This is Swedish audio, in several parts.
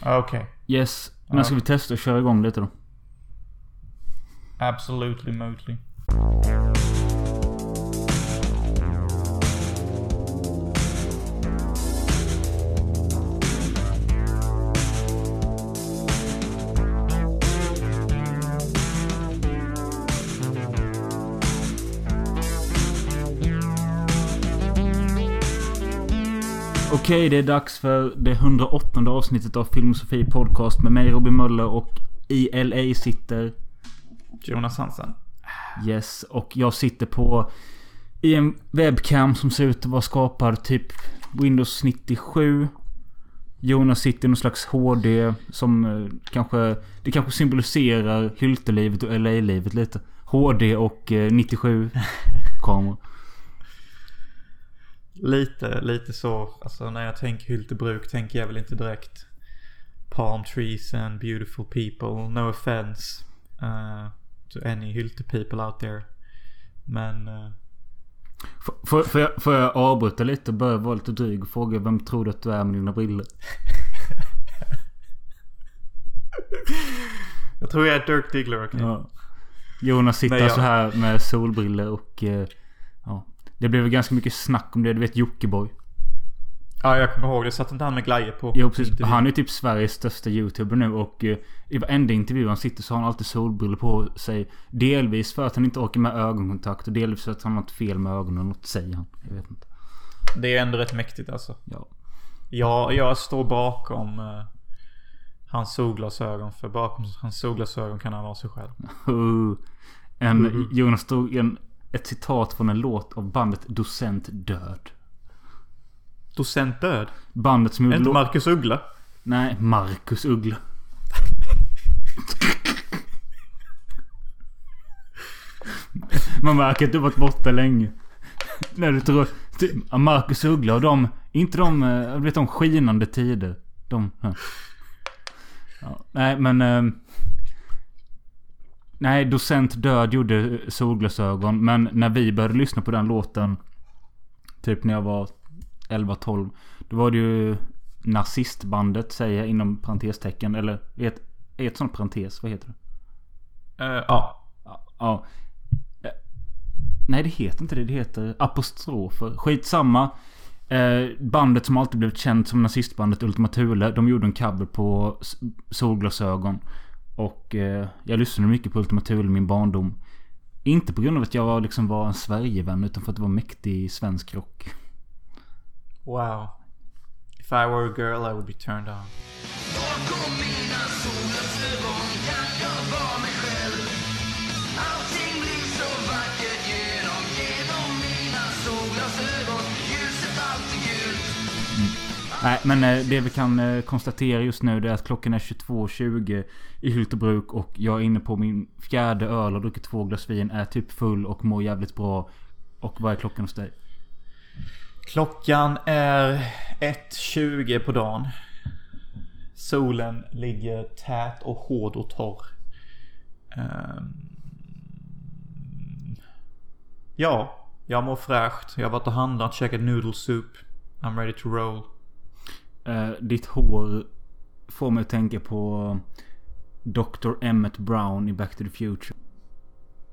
Ah, Okej. Yes. När Ja. ska vi testa och köra igång lite då? Absolutely motely. Okej, det är dags för det 108 avsnittet av Filmosofi Podcast med mig Robin Möller och i LA sitter Jonas Hansen. Yes, och jag sitter på i en webcam som ser ut att vara skapad typ Windows 97. Jonas sitter i någon slags HD som eh, kanske... Det kanske symboliserar Hyltelivet och LA-livet lite. HD och eh, 97 kameror. Lite, lite så. Alltså när jag tänker Hyltebruk tänker jag väl inte direkt palm trees and beautiful people. No offense uh, to any Hylte people out there. Men uh, Får, får, jag, får jag avbryta lite och börja vara lite dryg och fråga vem tror du att du är med dina briller? jag tror jag är Dirk Diggler. okej? Ja. Jonas sitter Nej, jag- så här med solbriller och... Ja. Det blev ganska mycket snack om det. Du vet Jockiboi. Ja, jag kommer ihåg det. Satt inte han med glajjor på? Jo precis. intervjun? Han är typ Sveriges största YouTuber nu och eh, i varenda intervju han sitter så har han alltid solbriller på sig. Delvis för att han inte orkar med ögonkontakt och delvis för att han har något fel med ögonen. Något säger han. Jag vet inte. Det är ändå rätt mäktigt alltså. Ja. Jag, jag står bakom uh, hans solglasögon. För bakom hans solglasögon kan han vara sig själv. En, Mhm. Jonas tog en, ett citat från en låt av bandet Docent Död. Docent död? Bandet som gjorde inte. Marcus Uggla? Nej, Marcus Uggla. Man märker att du varit borta länge. När du tror... Marcus Uggla och de... Inte de... eh, Du vet de skinande tider. De... Ja. Ja, nej men... Nej, Docent Död gjorde solglasögon. Men när vi började lyssna på den låten. Typ när jag var 11-12. Då var det ju nazistbandet säger jag inom parentestecken. Eller ett, ett sånt parentes? Vad heter det? Eh, ja. Ja. Eh, Nej det heter inte det. Det heter apostrofer. Skitsamma. Eh, bandet som alltid blivit känt som nazistbandet Ultima Thule. De gjorde en cover på solglasögon. Och eh, jag lyssnade mycket på Ultima Thule i min barndom. Inte på grund av att jag var, liksom var en Sverigevän. Utan för att det var mäktig svensk rock. Wow. If I were a girl I would be turned on. Nej, men eh, det vi kan eh, konstatera just nu det är att klockan är 22.20 i Hyltebruk och jag är inne på min fjärde öl och druckit två glas vin. Är typ full och mår jävligt bra. Och vad är klockan hos dig? Klockan är 1.20 på dagen. Solen ligger tät och hård och torr. Ehm, ja, jag mår fräscht. Jag har varit och handlat, käkat noodle soup. I'm ready to roll. Eh, ditt hår får mig att tänka på Dr. Emmett Brown i Back to the Future.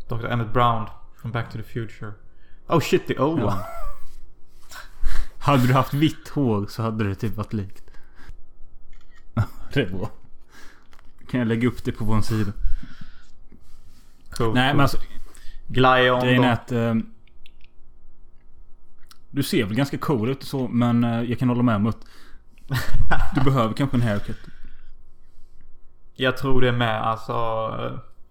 Dr. Emmett Brown från Back to the Future. Oh shit, the old Ja. one. Hade du haft vitt hår så hade det typ varit likt. det är bra. Kan jag lägga upp det på vår sida? Cool, Nej cool. men alltså Glion Grejen är att... Eh, du ser väl ganska cool ut och så, men eh, jag kan hålla med om att... Du behöver kanske en haircut. Jag tror det med alltså.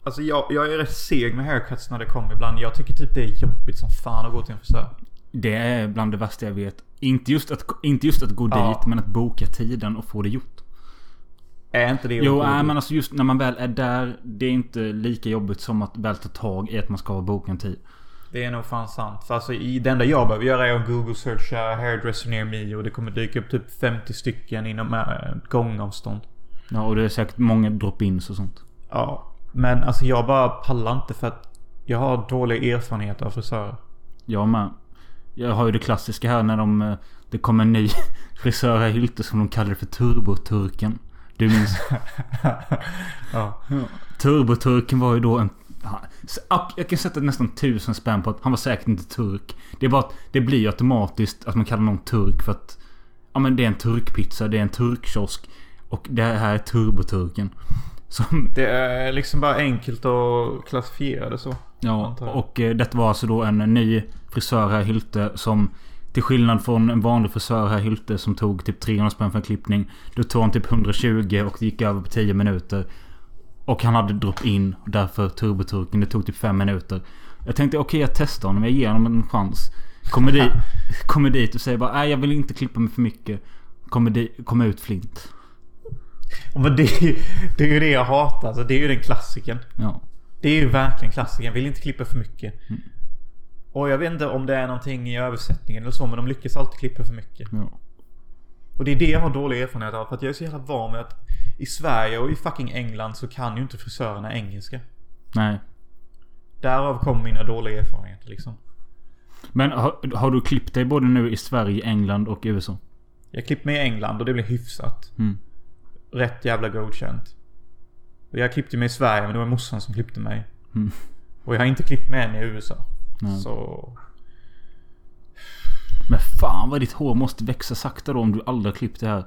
Alltså jag, jag är rätt seg med haircuts när det kommer ibland. Jag tycker typ det är jobbigt som fan att gå till en frisör. Det är bland det värsta jag vet. Inte just att, inte just att gå Ja. dit, men att boka tiden och få det gjort. Är inte det Jo, nej, men alltså just när man väl är där. Det är inte lika jobbigt som att väl ta tag i att man ska boka en tid. Det är nog fan sant. För alltså i det enda jag behöver göra är att google searcha hairdresser near me och det kommer dyka upp typ 50 stycken inom äh, gångavstånd. Ja, och det är säkert många drop-ins och sånt. Ja. Men alltså jag bara pallar inte för att jag har dålig erfarenhet av frisörer. Jag med. Jag har ju det klassiska här när de... eh, Det kommer en ny frisör här i Hylte som de kallar för Turboturken. Du minns? ja. Turboturken var ju då en... Jag kan sätta nästan tusen spänn på att han var säkert inte turk. Det är bara att det blir automatiskt att man kallar någon turk för att... Ja men det är en turkpizza, det är en turkkiosk. Och det här är turboturken. Som... Det är liksom bara enkelt att klassifiera det så. Ja, och eh, detta var alltså då en ny frisör här i Hylte som... Till skillnad från en vanlig frisör här i Hylte som tog typ 300 spänn för en klippning. Då tog han typ 120 och det gick över på 10 minuter. Och han hade drop-in. Därför turboturken. Det tog typ 5 minuter. Jag tänkte okej jag testar honom. Jag ger honom en chans. Kommer dit, kommer dit och säger bara nej jag vill inte klippa mig för mycket. Kommer, di, kommer ut flint. Men det, är det är ju det jag hatar. Alltså, det är ju den klassiken. Ja. Det är ju verkligen klassiken. Vill inte klippa för mycket. Och jag vet inte om det är någonting i översättningen eller så. Men de lyckas alltid klippa för mycket. ja. Och det är det jag har dålig erfarenhet av. För att jag är så jävla van med att i Sverige och i fucking England så kan ju inte frisörerna engelska. Nej. Därav kommer mina dåliga erfarenheter liksom. Men har, har du klippt dig både nu i Sverige, England och USA? Jag klippte mig i England och det blev hyfsat. Mm. Rätt jävla godkänt. Och jag klippte mig i Sverige men det var morsan som klippte mig. Mm. Och jag har inte klippt mig än i USA. Nej. Så... Men fan vad ditt hår måste växa sakta då om du aldrig har klippt det här.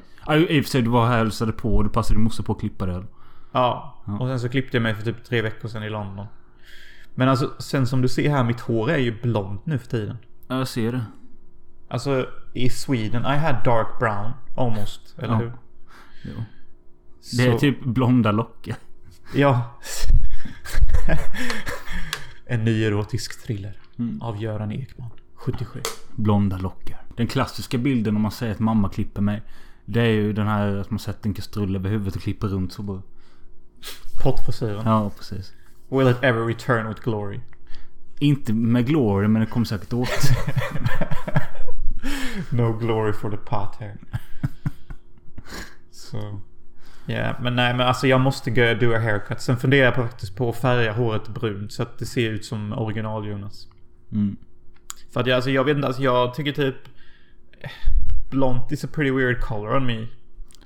I och för sig du var här och hälsade på och du passade din morsa på att klippa det. Ja. Ja. Och sen så klippte jag mig för typ tre veckor sedan i London. Men alltså sen som du ser här, mitt hår är ju blont nu för tiden. Ja, jag ser det. Alltså i Sweden, I had dark brown. Almost. Eller Ja. hur? Jo. Det är Så- typ blonda lockar. Ja. en ny erotisk thriller. Mm. Av Göran Ekman. 77. Blonda lockar. Den klassiska bilden om man säger att mamma klipper mig. Det är ju den här att man sätter en kastrull över huvudet och klipper runt så bara. Pottfrisyren. Ja, precis. Will it ever return with glory? Inte med glory men det kommer säkert åt. No glory for the pot here. Så. Ja, men nej men alltså jag måste gå do a haircut. Sen funderar jag faktiskt på att färga håret brunt så att det ser ut som original Jonas. Mm. För att jag, alltså jag vet inte, alltså jag tycker typ... eh, Blont is a pretty weird color on me.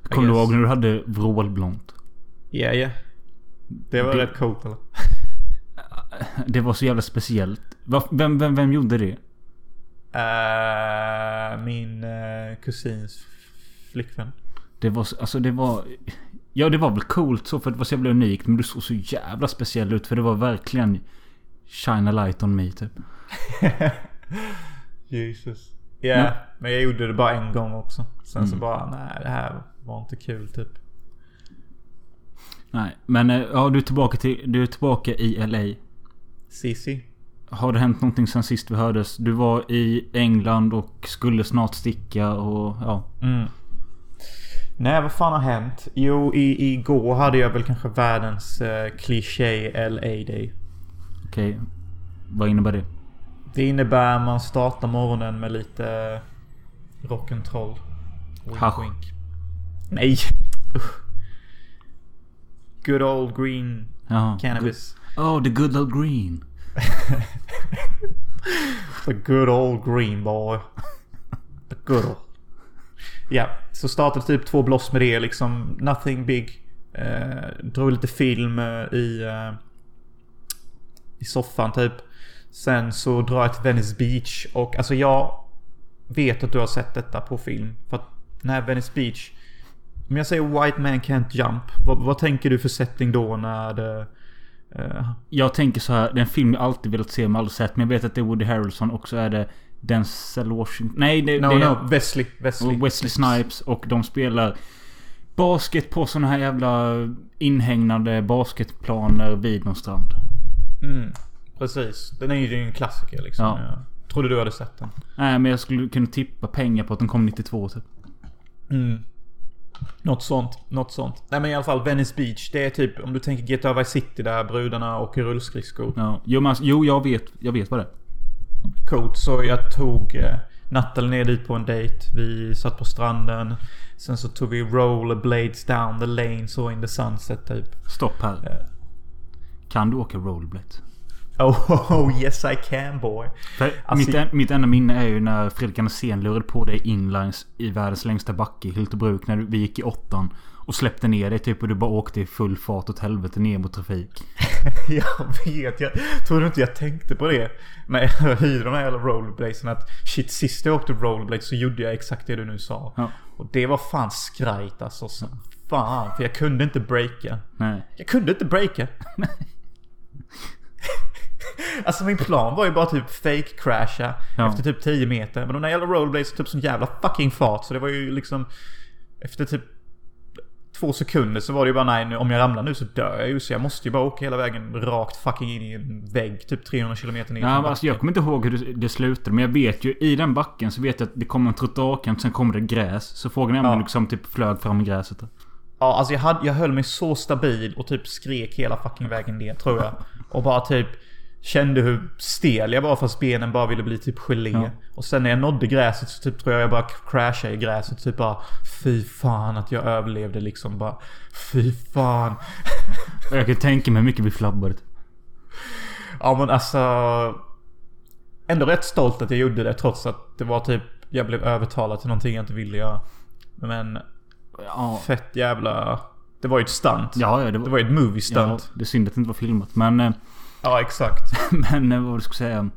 Kommer du ihåg när du hade vrålblont? Ja, ja. Det var Det- rätt coolt eller? Det var så jävla speciellt. Vem, vem, vem gjorde det? Eh, min uh, kusins flickvän. Det var så- alltså det var... Ja det var väl coolt så för att det var så jävla unikt. Men du såg så jävla speciell ut för det var verkligen... Shine a light on me typ. Jesus. Ja, Ja. men jag gjorde det bara en gång också. Sen så Mm. bara, nej det här var inte kul typ. Nej men eh, ja du är tillbaka till... Du är tillbaka i LA. Cici. Har det hänt någonting sen sist vi hördes? Du var i England och skulle snart sticka och ja. Mm. Nej, vad fan har hänt? Jo, i, igår hade jag väl kanske världens uh, kliché LA day. Okej. Vad innebär det? Det innebär man startar morgonen med lite rock'n'troll. Hasch. Nej! Good old green Jaha. cannabis. Oh, the good old green. The good old green boy. The good old. Ja, så startade typ två bloss med det liksom. Nothing big. Eh, drog lite film eh, i, eh, i soffan typ. Sen så drar jag till Venice Beach och alltså jag vet att du har sett detta på film. För att den här Venice Beach. Om jag säger White Man Can't Jump. Vad, vad tänker du för setting då när det... eh, Jag tänker så här. En film jag alltid velat se men aldrig sett. Men jag vet att det är Woody Harrelson och så är det Denzel Washington. Nej, det, no, det är no, Wesley. Wesley. Wesley Snipes. Och de spelar basket på såna här jävla inhägnade basketplaner vid någon strand. Mm, precis. Den är ju en klassiker liksom. Ja. Jag trodde du hade sett den. Nej, men jag skulle kunna tippa pengar på att den kom 92 typ. Mm. Något sånt. Något sånt. Nej men i alla fall Venice Beach. Det är typ om du tänker GTA Vice City där brudarna åker rullskridskor. Ja. Jo, men alltså, jo, jag vet. Jag vet vad det är. Coolt. Så jag tog eh, Nathalie ner dit på en dejt. Vi satt på stranden. Sen så tog vi rollerblades down the lane så in the sunset typ. Stopp här. Eh, Kan du åka rollerblades? Oh, oh yes I can boy. Alltså- mitt, mitt enda minne är ju när Fredrik Andersén lurade på dig inlines i världens längsta backe i Hyltebruk när vi gick i åttan. Och släppte ner dig typ och du bara åkte i full fart åt helvete ner mot trafik. Jag vet, jag tror du inte jag tänkte på det. När jag hyrde de här jävla rollerbladesen att shit sist jag åkte rollerblade så gjorde jag exakt det du nu sa. Ja. Och det var fan skrajt alltså. Så fan, för jag kunde inte breaka. Nej. Jag kunde inte breaka. alltså min plan var ju bara typ fake crasha Ja. efter typ 10 meter. Men de där jävla rollerblades har typ sån jävla fucking fart. Så det var ju liksom efter typ två sekunder så var det ju bara nej nu, om jag ramlar nu så dör jag ju. Så jag måste ju bara åka hela vägen rakt fucking in i en vägg typ 300 km ner. Ja, alltså, jag kommer inte ihåg hur det, slutade. Men jag vet ju i den backen så vet jag att det kommer en trottoarkant. Sen kommer det gräs. Så frågan är om Ja. liksom typ flög fram i gräset. Ja, alltså jag, hade, jag höll mig så stabil och typ skrek hela fucking vägen ner tror jag. Och bara typ kände hur stel jag var fast benen bara ville bli typ gelé. Ja. Och sen när jag nådde gräset så typ tror jag jag bara crashade i gräset. Typ bara fy fan att jag överlevde liksom. Bara fy fan. Jag kan tänka mig hur mycket vi flabbade. Ja men alltså. Ändå rätt stolt att jag gjorde det trots att det var typ jag blev övertalad till någonting jag inte ville göra. Men Ja, fett jävla... Det var ju ett stunt. ja, ja det var... Det var ju ett movie ja, stunt. det är synd att det inte var filmat. Men... ja exakt. Men eh, vad jag skulle säga?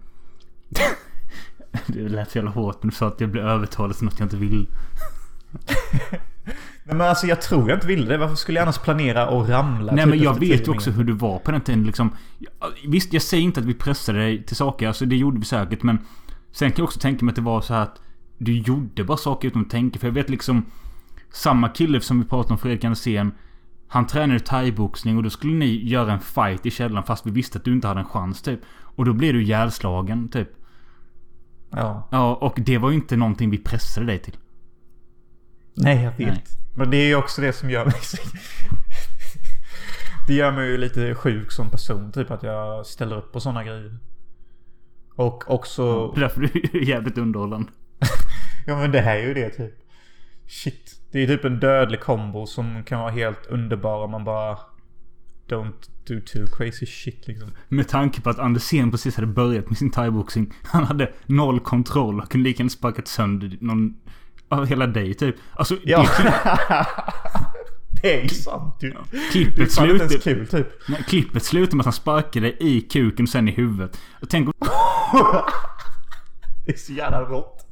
det lät så jävla hårt när du sa att jag blev övertalad till något jag inte vill. Nej men alltså jag tror jag inte ville det. Varför skulle jag annars planera och ramla? Nej typ men jag vet ju också hur du var på den tiden liksom. Visst, jag säger inte att vi pressade dig till saker. Alltså det gjorde vi säkert. Men sen kan jag också tänka mig att det var så här att du gjorde bara saker utan att tänka. För jag vet liksom samma kille som vi pratade om, Fredrik Andersén. Han tränade thaiboxning och då skulle ni göra en fight i källaren fast vi visste att du inte hade en chans typ. Och då blev du ihjälslagen typ. Ja. Ja, och det var ju inte någonting vi pressade dig till. Nej jag vet. Nej. Men det är ju också det som gör mig. Det gör mig ju lite sjuk som person. Typ att jag ställer upp på sådana grejer. Och också... Det är därför du är jävligt underhållande. Ja men det här är ju det typ. Shit. Det är typ en dödlig kombo som kan vara helt underbar om man bara... Don't do too crazy shit liksom. Med tanke på att Andersén precis hade börjat med sin thaiboxning. Han hade noll kontroll och kunde lika gärna sparkat sönder någon... Av hela dig typ. Alltså Ja. det, är ju sant ju. Är klippet slutar... kul typ. Nej, klippet slutar med att han sparkar dig i kuken och sen i huvudet. Och tänk om... Det är så jävla rått.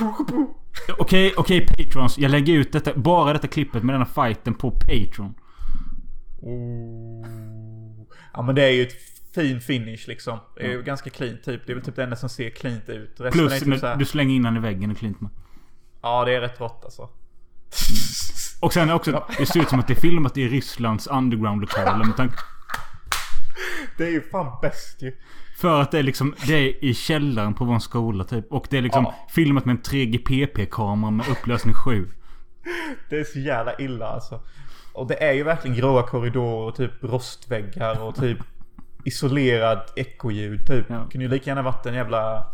Okej, okej Patrons. Jag lägger ut detta, bara detta klippet med denna fighten på Patreon. Oh. Ja men det är ju ett fin finish liksom. Det är ju ganska clean typ. Det är väl typ det enda som ser cleant ut. Resten Plus typ här, du slänger in han i väggen och klint med. Ja det är rätt rått alltså. Och sen också, det ser ut som att det är filmat i Rysslands underground-lokaler med tanke... Det är ju fan bäst ju. För att det är liksom, det är i källaren på vår skola typ. Och det är liksom Ja. filmat med en 3GPP-kamera med upplösning 7. Det är så jävla illa alltså. Och det är ju verkligen gråa korridorer och typ rostväggar och typ isolerad ekoljud typ. Ja. Kunde ju lika gärna varit en jävla...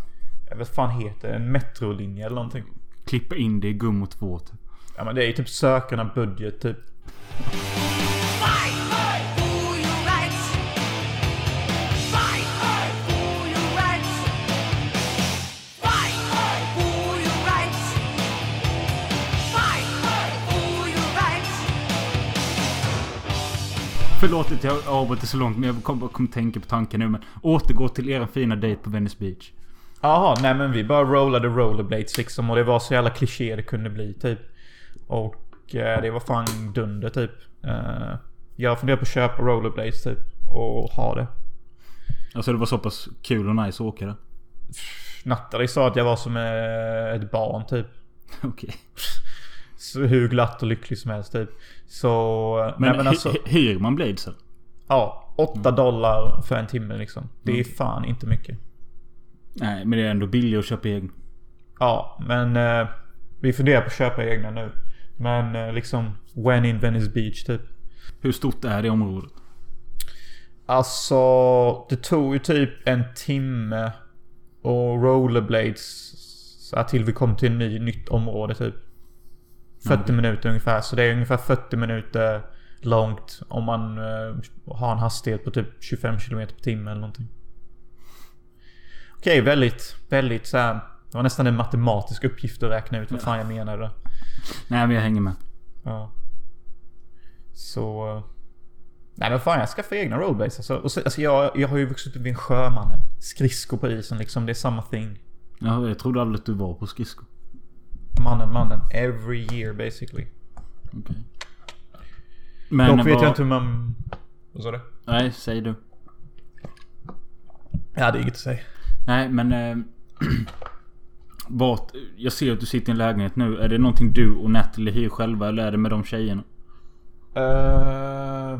Jag vet fan heter det? En metrolinje eller någonting. Klippa in det i Gummo 2 typ. Ja men det är ju typ sökarna budget typ. Förlåt att jag avbryter så långt men jag kommer kom tänka på tanken nu. Men återgå till er fina dejt på Venice Beach. Jaha, nej men vi bara rollade rollerblades liksom och det var så jävla kliché det kunde bli typ. Och eh, det var fan dunder typ. Eh, jag funderar på att köpa rollerblades typ och ha det. Alltså det var så pass kul och nice att åka där. Nattali sa att jag var som eh, ett barn typ. Okej. Så hur glatt och lycklig som helst typ. Så... Men, nej men alltså... hy- hyr man bladesen? Ja, 8 dollar för en timme liksom. Det är fan inte mycket. Nej, men det är ändå billigt att köpa egen. Ja, men eh, vi funderar på att köpa egna nu. Men eh, liksom, when in Venice Beach typ. Hur stort är det området? Alltså, det tog ju typ en timme och rollerblades till vi kom till ett ny, nytt område typ. 40 minuter ungefär. Så det är ungefär 40 minuter långt om man eh, har en hastighet på typ 25 km per timme eller någonting. Okej, väldigt, väldigt så här. Det var nästan en matematisk uppgift att räkna ut vad fan jag menade. Nej, men jag hänger med. Ja. Så... Nej men fan jag ska få egna rollbase alltså. Och så, alltså jag, jag har ju vuxit upp vid en sjömannen. Skridskor på isen liksom. Det är samma thing. Ja, jag trodde aldrig att du var på skridskor. Mannen, mannen. Every year basically. Okej. Men Dock vet jag inte hur man... Vad sa du? Nej, säg du. Ja det är inget att säga. Nej, men... Eh, vart, jag ser att du sitter i en lägenhet nu. Är det någonting du och Natalie hyr själva eller är det med de tjejerna? Eh,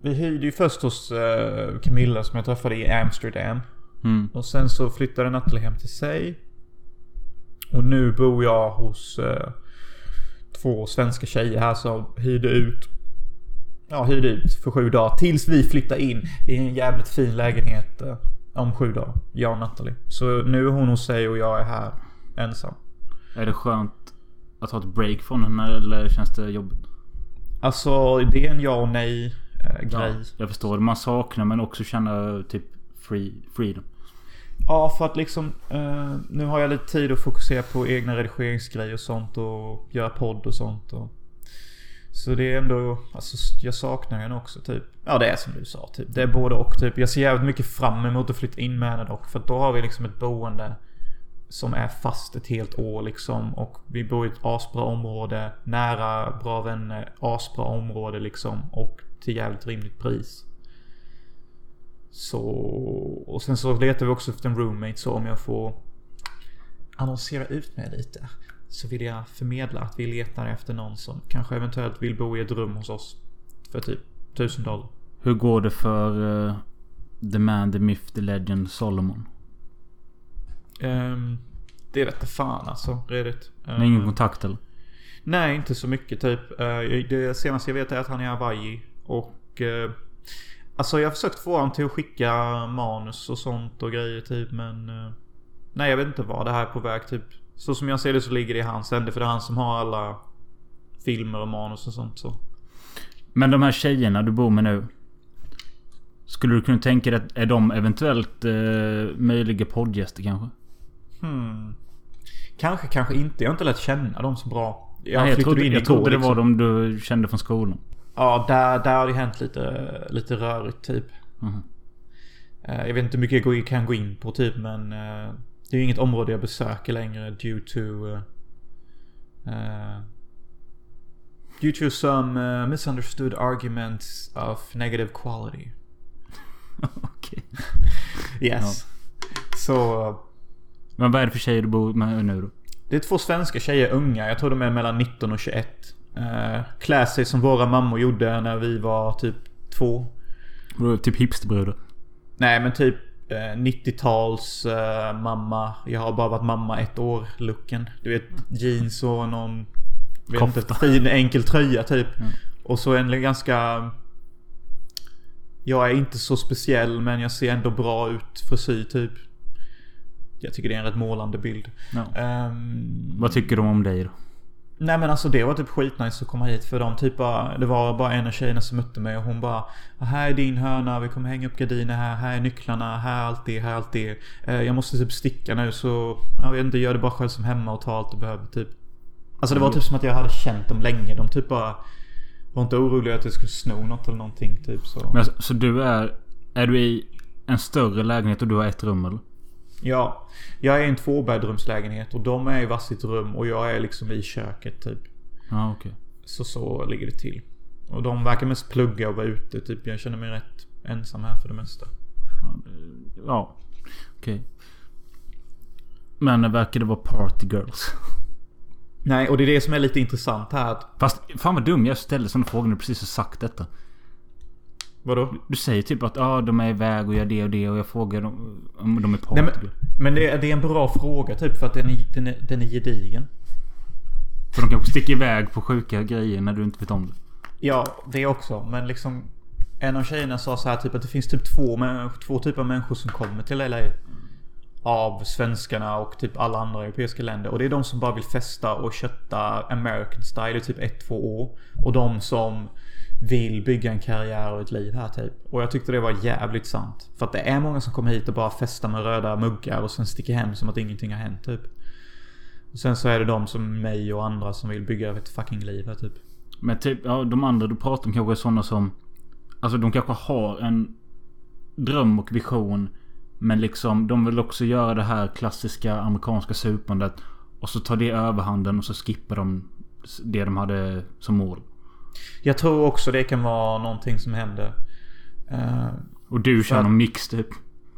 vi hyrde ju först hos uh, Camilla som jag träffade i Amsterdam. Mm. Och sen så flyttade Nathalie hem till sig. Och nu bor jag hos eh, två svenska tjejer här som hyrde ut. Ja, hyrde ut för sju dagar. Tills vi flyttar in i en jävligt fin lägenhet eh, om sju dagar. Jag och Nathalie. Så nu är hon hos sig och jag är här ensam. Är det skönt att ha ett break från henne eller känns det jobbigt? Alltså det är en ja och nej eh, grej. Jag förstår. Man saknar men också känna typ free, freedom. Ja, för att liksom eh, nu har jag lite tid att fokusera på egna redigeringsgrejer och sånt och göra podd och sånt. Och, så det är ändå, alltså jag saknar henne också typ. Ja det är som du sa typ. Det är både och typ. Jag ser jävligt mycket fram emot att flytta in med henne dock. För då har vi liksom ett boende som är fast ett helt år liksom. Och vi bor i ett asbra område. Nära bra vänner. Asbra område liksom. Och till jävligt rimligt pris. Så... Och sen så letar vi också efter en roommate så om jag får annonsera ut mig lite. Så vill jag förmedla att vi letar efter någon som kanske eventuellt vill bo i ett rum hos oss. För typ 1000 dollar. Hur går det för eh, The Man, The Myth, The Legend, Solomon? Um, det vete fan alltså. Redigt. Ni har ingen Ehm, kontakt eller? Nej, inte så mycket typ. Eh, Det senaste jag vet är att han är i Hawaii. Och... eh, Alltså jag har försökt få honom till att skicka manus och sånt och grejer typ men... eh, Nej jag vet inte vad det här är på väg typ. Så som jag ser det så ligger det i hans ände för det är han som har alla filmer och manus och sånt så. Men de här tjejerna du bor med nu. Skulle du kunna tänka dig att är de eventuellt eh, möjliga poddgäster kanske? Hmm. Kanske, kanske inte. Jag har inte lärt känna dem så bra. Jag, Nej, jag trodde, jag trodde det var liksom. de du kände från skolan. Ja, där, där har det hänt lite, lite rörigt typ. Eh, Jag vet inte hur mycket jag kan gå in på typ men eh, Det är ju inget område jag besöker längre due to uh, Due to some misunderstood arguments of negative quality. Okej. Yes. Så uh, Men vad är det för tjejer du bor med nu då? det är två svenska tjejer, unga. Jag tror de är mellan 19 och 21. Uh, klär sig som våra mammor gjorde när vi var typ två. Typ hipsterbrudar. Nej men typ eh, 90-tals eh, mamma. Jag har bara varit mamma ett år looken. Du vet jeans och någon vet inte, fin enkel tröja typ. Ja. Och så en ganska... Jag är inte så speciell men jag ser ändå bra ut frisyr typ. Jag tycker det är en rätt målande bild. Ja. Ehm, Vad tycker de om dig då? Nej men alltså det var typ skitnice att komma hit för de typ bara, Det var bara en av tjejerna som mötte mig och hon bara Här är din hörna, vi kommer hänga upp gardiner här, här är nycklarna, här är allt det, här är allt det. Eh, jag måste typ sticka nu så Jag vet inte, gör det bara själv som hemma och ta allt du behöver typ. Alltså det var typ som att jag hade känt dem länge. De typ bara Var inte oroliga att jag skulle sno något eller någonting typ så. Men alltså, så du är... Är du i en större lägenhet och du har ett rum eller? Ja. Jag är i en tvåbäddrumslägenhet och de är i varsitt rum och jag är liksom i köket typ. Ja okej. Så så ligger det till. Och de verkar mest plugga och vara ute. Typ jag känner mig rätt ensam här för det mesta. Ja. Okej. Men verkar det vara party girls? Nej, och det är det som är lite intressant här. Att, Fast fan vad dum jag ställde sådana frågor när du precis har sagt detta. Vadå? Du säger typ att ah, de är iväg och gör det och det och jag frågar dem om de är party Nej, men, men det, är, det är en bra fråga typ för att den är, den är, den är gedigen. För de kanske sticker iväg på sjuka grejer när du inte vet om det. Ja, det också. Men liksom en av tjejerna sa så här typ att det finns typ två, två typer av människor som kommer till LA. Av svenskarna och typ alla andra europeiska länder. Och det är de som bara vill festa och kötta American style i typ ett, två år. Och de som vill bygga en karriär och ett liv här typ. Och jag tyckte det var jävligt sant. För att det är många som kommer hit och bara festar med röda muggar och sen sticker hem som att ingenting har hänt typ. Och sen så är det de som mig och andra som vill bygga ett fucking liv här typ. Men typ, ja, de andra du pratar om kanske är sådana som... Alltså de kanske har en dröm och vision. Men liksom de vill också göra det här klassiska amerikanska supandet. Och så tar det överhanden och så skippar de det de hade som mål. Jag tror också det kan vara någonting som händer. Eh, Och du kör att- någon mix typ.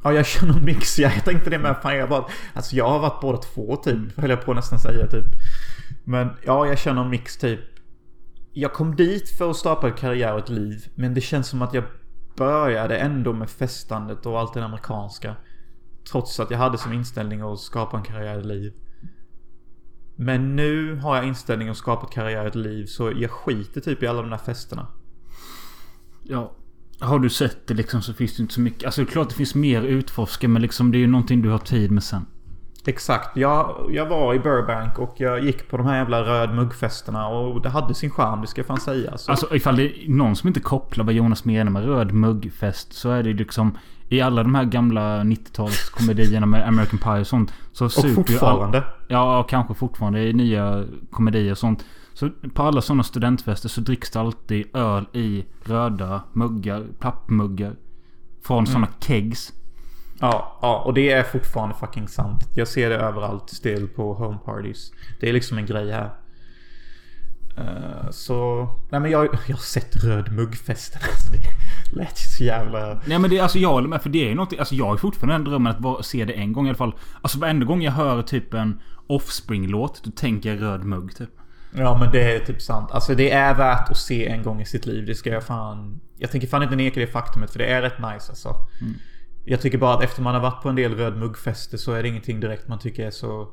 Ja, jag kör någon mix. Ja, Jag tänkte det med. Fan, jag bara... Alltså jag har varit båda två typ. Höll jag på att nästan säga typ. Men ja, jag kör någon mix typ. Jag kom dit för att starta ett karriär och ett liv. Men det känns som att jag började ändå med festandet och allt det amerikanska. Trots att jag hade som inställning att skapa en karriär och ett liv. Men nu har jag inställningen att skapa ett karriär och ett liv. Så jag skiter typ i alla de där festerna. Ja. Har du sett det liksom så finns det inte så mycket. Alltså det är klart det finns mer att utforska men liksom det är ju någonting du har tid med sen. Exakt. Jag, jag var i Burbank och jag gick på de här jävla röd muggfesterna och det hade sin charm, det ska jag fan säga. Så, Alltså ifall det är någon som inte kopplar vad Jonas menar med röd muggfest så är det liksom i alla de här gamla 90-talskomedierna med American Pie och sånt. Så och ju all- fortfarande. Ja, kanske fortfarande i nya komedier och sånt. Så på alla sådana studentfester så dricks det alltid öl i röda muggar, pappmuggar. Från sådana kegs. Ja, ja, och det är fortfarande fucking sant. Jag ser det överallt still på home parties. Det är liksom en grej här. Eh, så... Nej men jag, jag har sett röd muggfesten. Alltså det lät ju så jävla... Nej men det, alltså jag håller med för det är ju någonting, alltså jag har fortfarande den drömmen att bara se det en gång i alla fall. Alltså varenda gång jag hör typ en Offspring-låt, då tänker jag röd mugg typ. Ja men det är typ sant. Alltså det är värt att se en gång i sitt liv. Det ska jag fan... Jag tänker fan inte neka det faktumet för det är rätt nice alltså. Jag tycker bara att efter man har varit på en del röd muggfester så är det ingenting direkt man tycker är så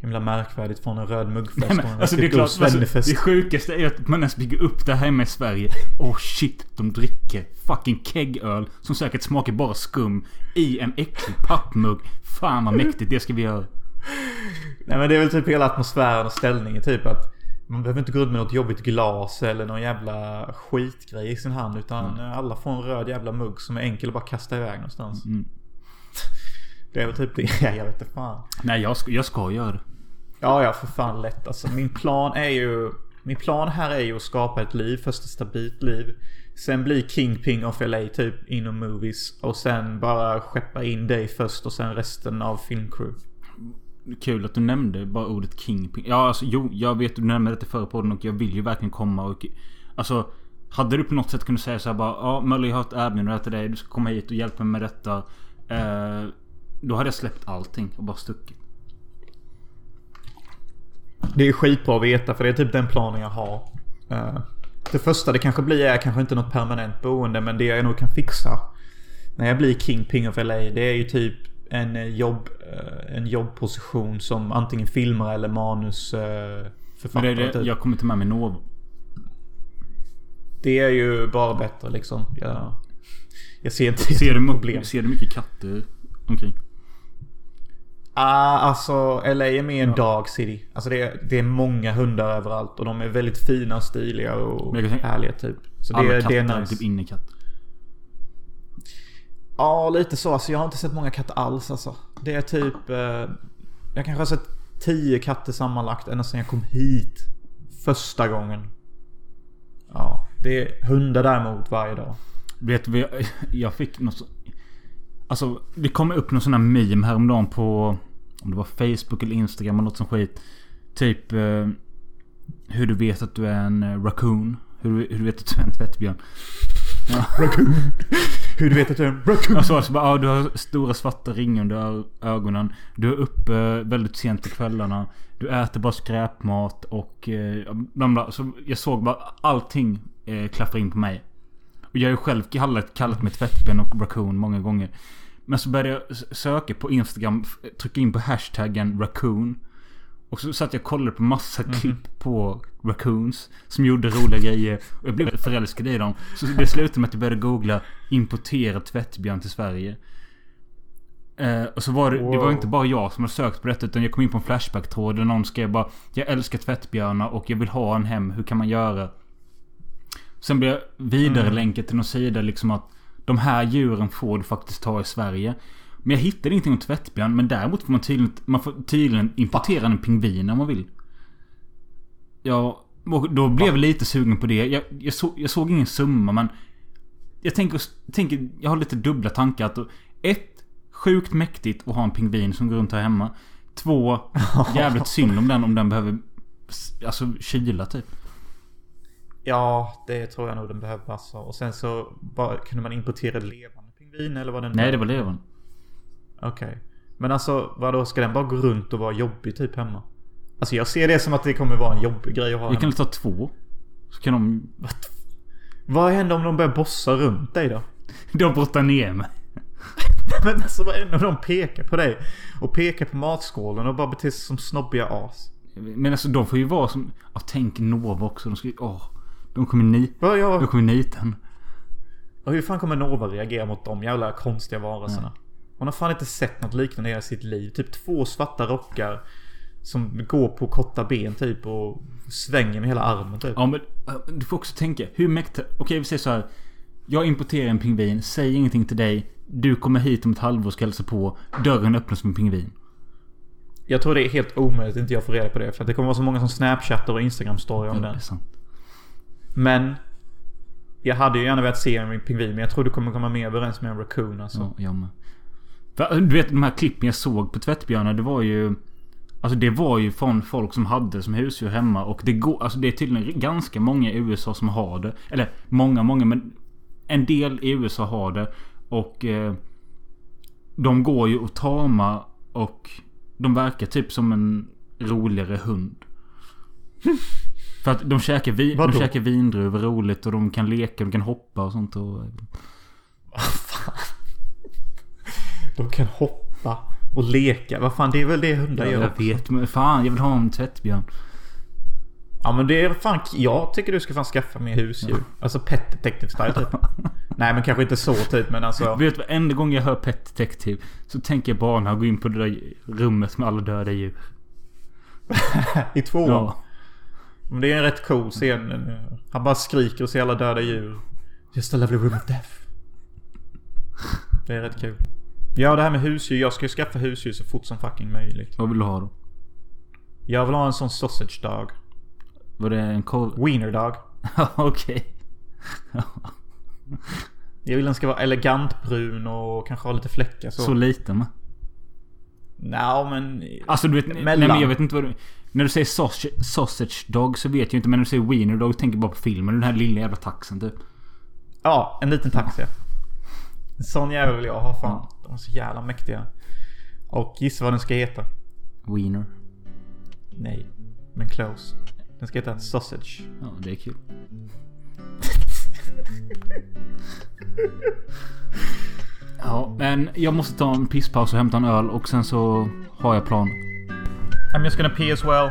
himla märkvärdigt från en röd muggfest. Nej, och men, en alltså det är god klart, alltså, det sjukaste är att man ens bygger upp det här hemma i Sverige. Oh shit, de dricker fucking keggöl som säkert smakar bara skum i en äcklig pappmugg. Fan vad mäktigt, det ska vi göra. Nej men det är väl typ hela atmosfären och ställningen typ att man behöver inte gå ut med något jobbigt glas eller någon jävla skitgrej i sin hand utan alla får en röd jävla mugg som är enkel att bara kasta iväg någonstans. Mm. Det är väl typ det. Ja, jag vet inte fan. Nej, jag ska, jag det. Ja, ja för fan lätt. Alltså min plan är ju... Min plan här är ju att skapa ett liv. Först ett stabilt liv. Sen bli Kingpin of LA typ inom movies. Och sen bara skeppa in dig först och sen resten av filmcrew. Kul att du nämnde bara ordet Kingpin. Ja, alltså jo, jag vet du nämnde det i förra podden och jag vill ju verkligen komma och... Alltså, hade du på något sätt kunnat säga så här bara Ja, Möller, jag har ett erbjudande till dig. Du ska komma hit och hjälpa mig med detta. Eh, då hade jag släppt allting och bara stuckit. Det är skitbra att veta för det är typ den planen jag har. Eh, Det första det kanske blir är kanske inte något permanent boende men det jag nog kan fixa. När jag blir Kingpin of LA det är ju typ en eh, jobb... eh, En jobbposition som antingen filmare eller manus... eh, det typ. jag kommer inte med mig Novo. Det är ju bara bättre liksom. Jag, jag ser inte Ser du, problem. ser du mycket katter omkring? Ah, alltså LA är mer en dog city. Alltså det är, det är många hundar överallt och de är väldigt fina och stiliga och härliga typ. Så Alla det, katter det är är nice. typ innekatter. Ja, lite så. Alltså jag har inte sett många katter alls alltså. Det är typ... Eh, jag kanske har sett tio katter sammanlagt ända sedan jag kom hit. Första gången. Ja, det är hundar däremot varje dag. Vet du vad jag, fick något så, Alltså det kom upp någon sån här meme häromdagen på Om det var Facebook eller Instagram eller något som skit Typ eh, Hur du vet att du är en eh, raccoon hur, hur du vet att du är en tvättbjörn Raccoon. Hur du vet att du är en raccoon? Alltså, alltså bara, ja, du har stora svarta ringar under ögonen Du är uppe väldigt sent på kvällarna Du äter bara skräpmat och eh, bla bla. Så jag såg bara allting eh, klaffa in på mig Och jag har ju själv kallat, kallat mig tvättben och raccoon många gånger Men så började jag söka på Instagram Trycka in på hashtaggen raccoon och så satt jag och kollade på massa klipp på raccoons Som gjorde roliga grejer. Och jag blev förälskad i dem. Så det slutade med att jag började googla Importera tvättbjörn till Sverige. Eh, och så var det, det var Wow. inte bara jag som hade sökt på detta utan jag kom in på en Flashback-tråd där någon skrev bara Jag älskar tvättbjörnar och jag vill ha en hem, hur kan man göra? Sen blev jag vidare länkad till någon sida liksom att De här djuren får du faktiskt ta i Sverige Men jag hittade ingenting om tvättbjörn men däremot får man tydligen, man får tydligen importera en pingvin om man vill Ja då blev jag lite sugen på det. Jag, jag, så, jag såg ingen summa men... Jag tänker, tänker... Jag har lite dubbla tankar. Att ett, Sjukt mäktigt att ha en pingvin som går runt här hemma. Två, Jävligt synd om den om den behöver... Alltså kyla typ. Ja, det tror jag nog den behöver alltså. Och sen så bara, kunde man importera levande pingvin eller vad den Nej det var levande. Okej. Men alltså vadå, ska den bara gå runt och vara jobbig typ hemma? Alltså jag ser det som att det kommer vara en jobbig grej att ha Vi kan väl ta två? Så kan de... Vad händer om de börjar bossa runt dig då? De brottar ner mig. Men alltså vad händer om de pekar på dig? Och pekar på matskålen och bara beter sig som snobbiga as? Men alltså de får ju vara som... Ja, tänk Nova också. De ska ju... Åh. De kommer ni... Vad De jag, kommer nita en. och hur fan kommer Nova reagera mot de jävla konstiga varelserna? Hon har fan inte sett något liknande i hela sitt liv. Typ två svarta rockar. Som går på korta ben typ och svänger med hela armen typ. Ja men äh, du får också tänka. Hur mäktigt... Okej vi säger så här. Jag importerar en pingvin. Säger ingenting till dig. Du kommer hit om ett halvår och ska hälsa på. Dörren öppnas som en pingvin. Jag tror det är helt omöjligt att inte jag får reda på det. För att det kommer vara så många som snapchattar och instagram-story om Ja, det den. Men jag hade ju gärna velat se en pingvin men jag tror du kommer komma mer överens med en raccoon alltså. Ja, jag med. Du vet de här klippen jag såg på tvättbjörnar. Det var ju... Alltså det var ju från folk som hade som husdjur hemma. Och det går... Alltså det är tydligen ganska många i USA som har det. Eller många, många men... En del i USA har det. Och... Eh, de går ju att tama och... De verkar typ som en roligare hund. För att de käkar, vin, de käkar vindruvor roligt och de kan leka, de kan hoppa och sånt och... De kan hoppa och leka. Vad fan det är väl det hundar Ja, gör jag vet men fan jag vill ha en tvättbjörn. Ja men det är fan... Jag tycker du ska fan skaffa mer husdjur. Alltså pet detective style typ. Nej men kanske inte så typ men alltså. Vet du, varenda gång jag hör Pet Detective så tänker jag bara när jag går in på det där rummet med alla döda djur. I tvåan. Ja. Men det är en rätt cool scen. Han bara skriker och ser alla döda djur. Just a lovely room of death. Det är rätt kul. Ja det här med husdjur. Jag ska ju skaffa husdjur så fort som fucking möjligt. Vad vill du ha då? Jag vill ha en sån sausage dog. Var det en korv? Wiener dog. Ja, Okej. Jag vill den ska vara elegant brun och kanske ha lite fläckar så. Så liten va? Nja men... Alltså du vet... Nej men jag vet inte vad du... När du säger sausage, sausage dog så vet jag inte. Men när du säger wiener dog tänker jag bara på filmen. Den här lilla jävla taxen typ. Ja, en liten taxi. En sån jävel vill jag ha fan. Ja. De är så jävla mäktiga. Och gissa vad den ska heta? Wiener. Nej, men close. Den ska heta sausage. Ja, det är kul. Ja, men jag måste ta en pisspaus och hämta en öl och sen så har jag plan. I'm just gonna pee as well.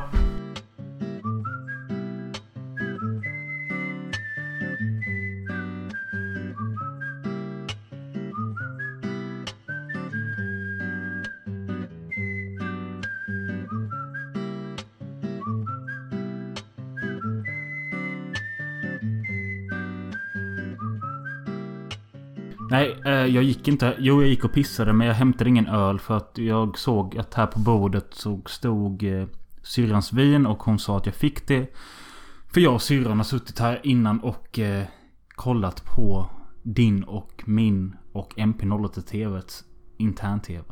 Jag gick inte. Jo, jag gick och pissade men jag hämtade ingen öl för att jag såg att här på bordet så stod eh, syrrans vin och hon sa att jag fick det. För jag och syrran har suttit här innan och eh, kollat på din och min och MP08 TVs intern-TV.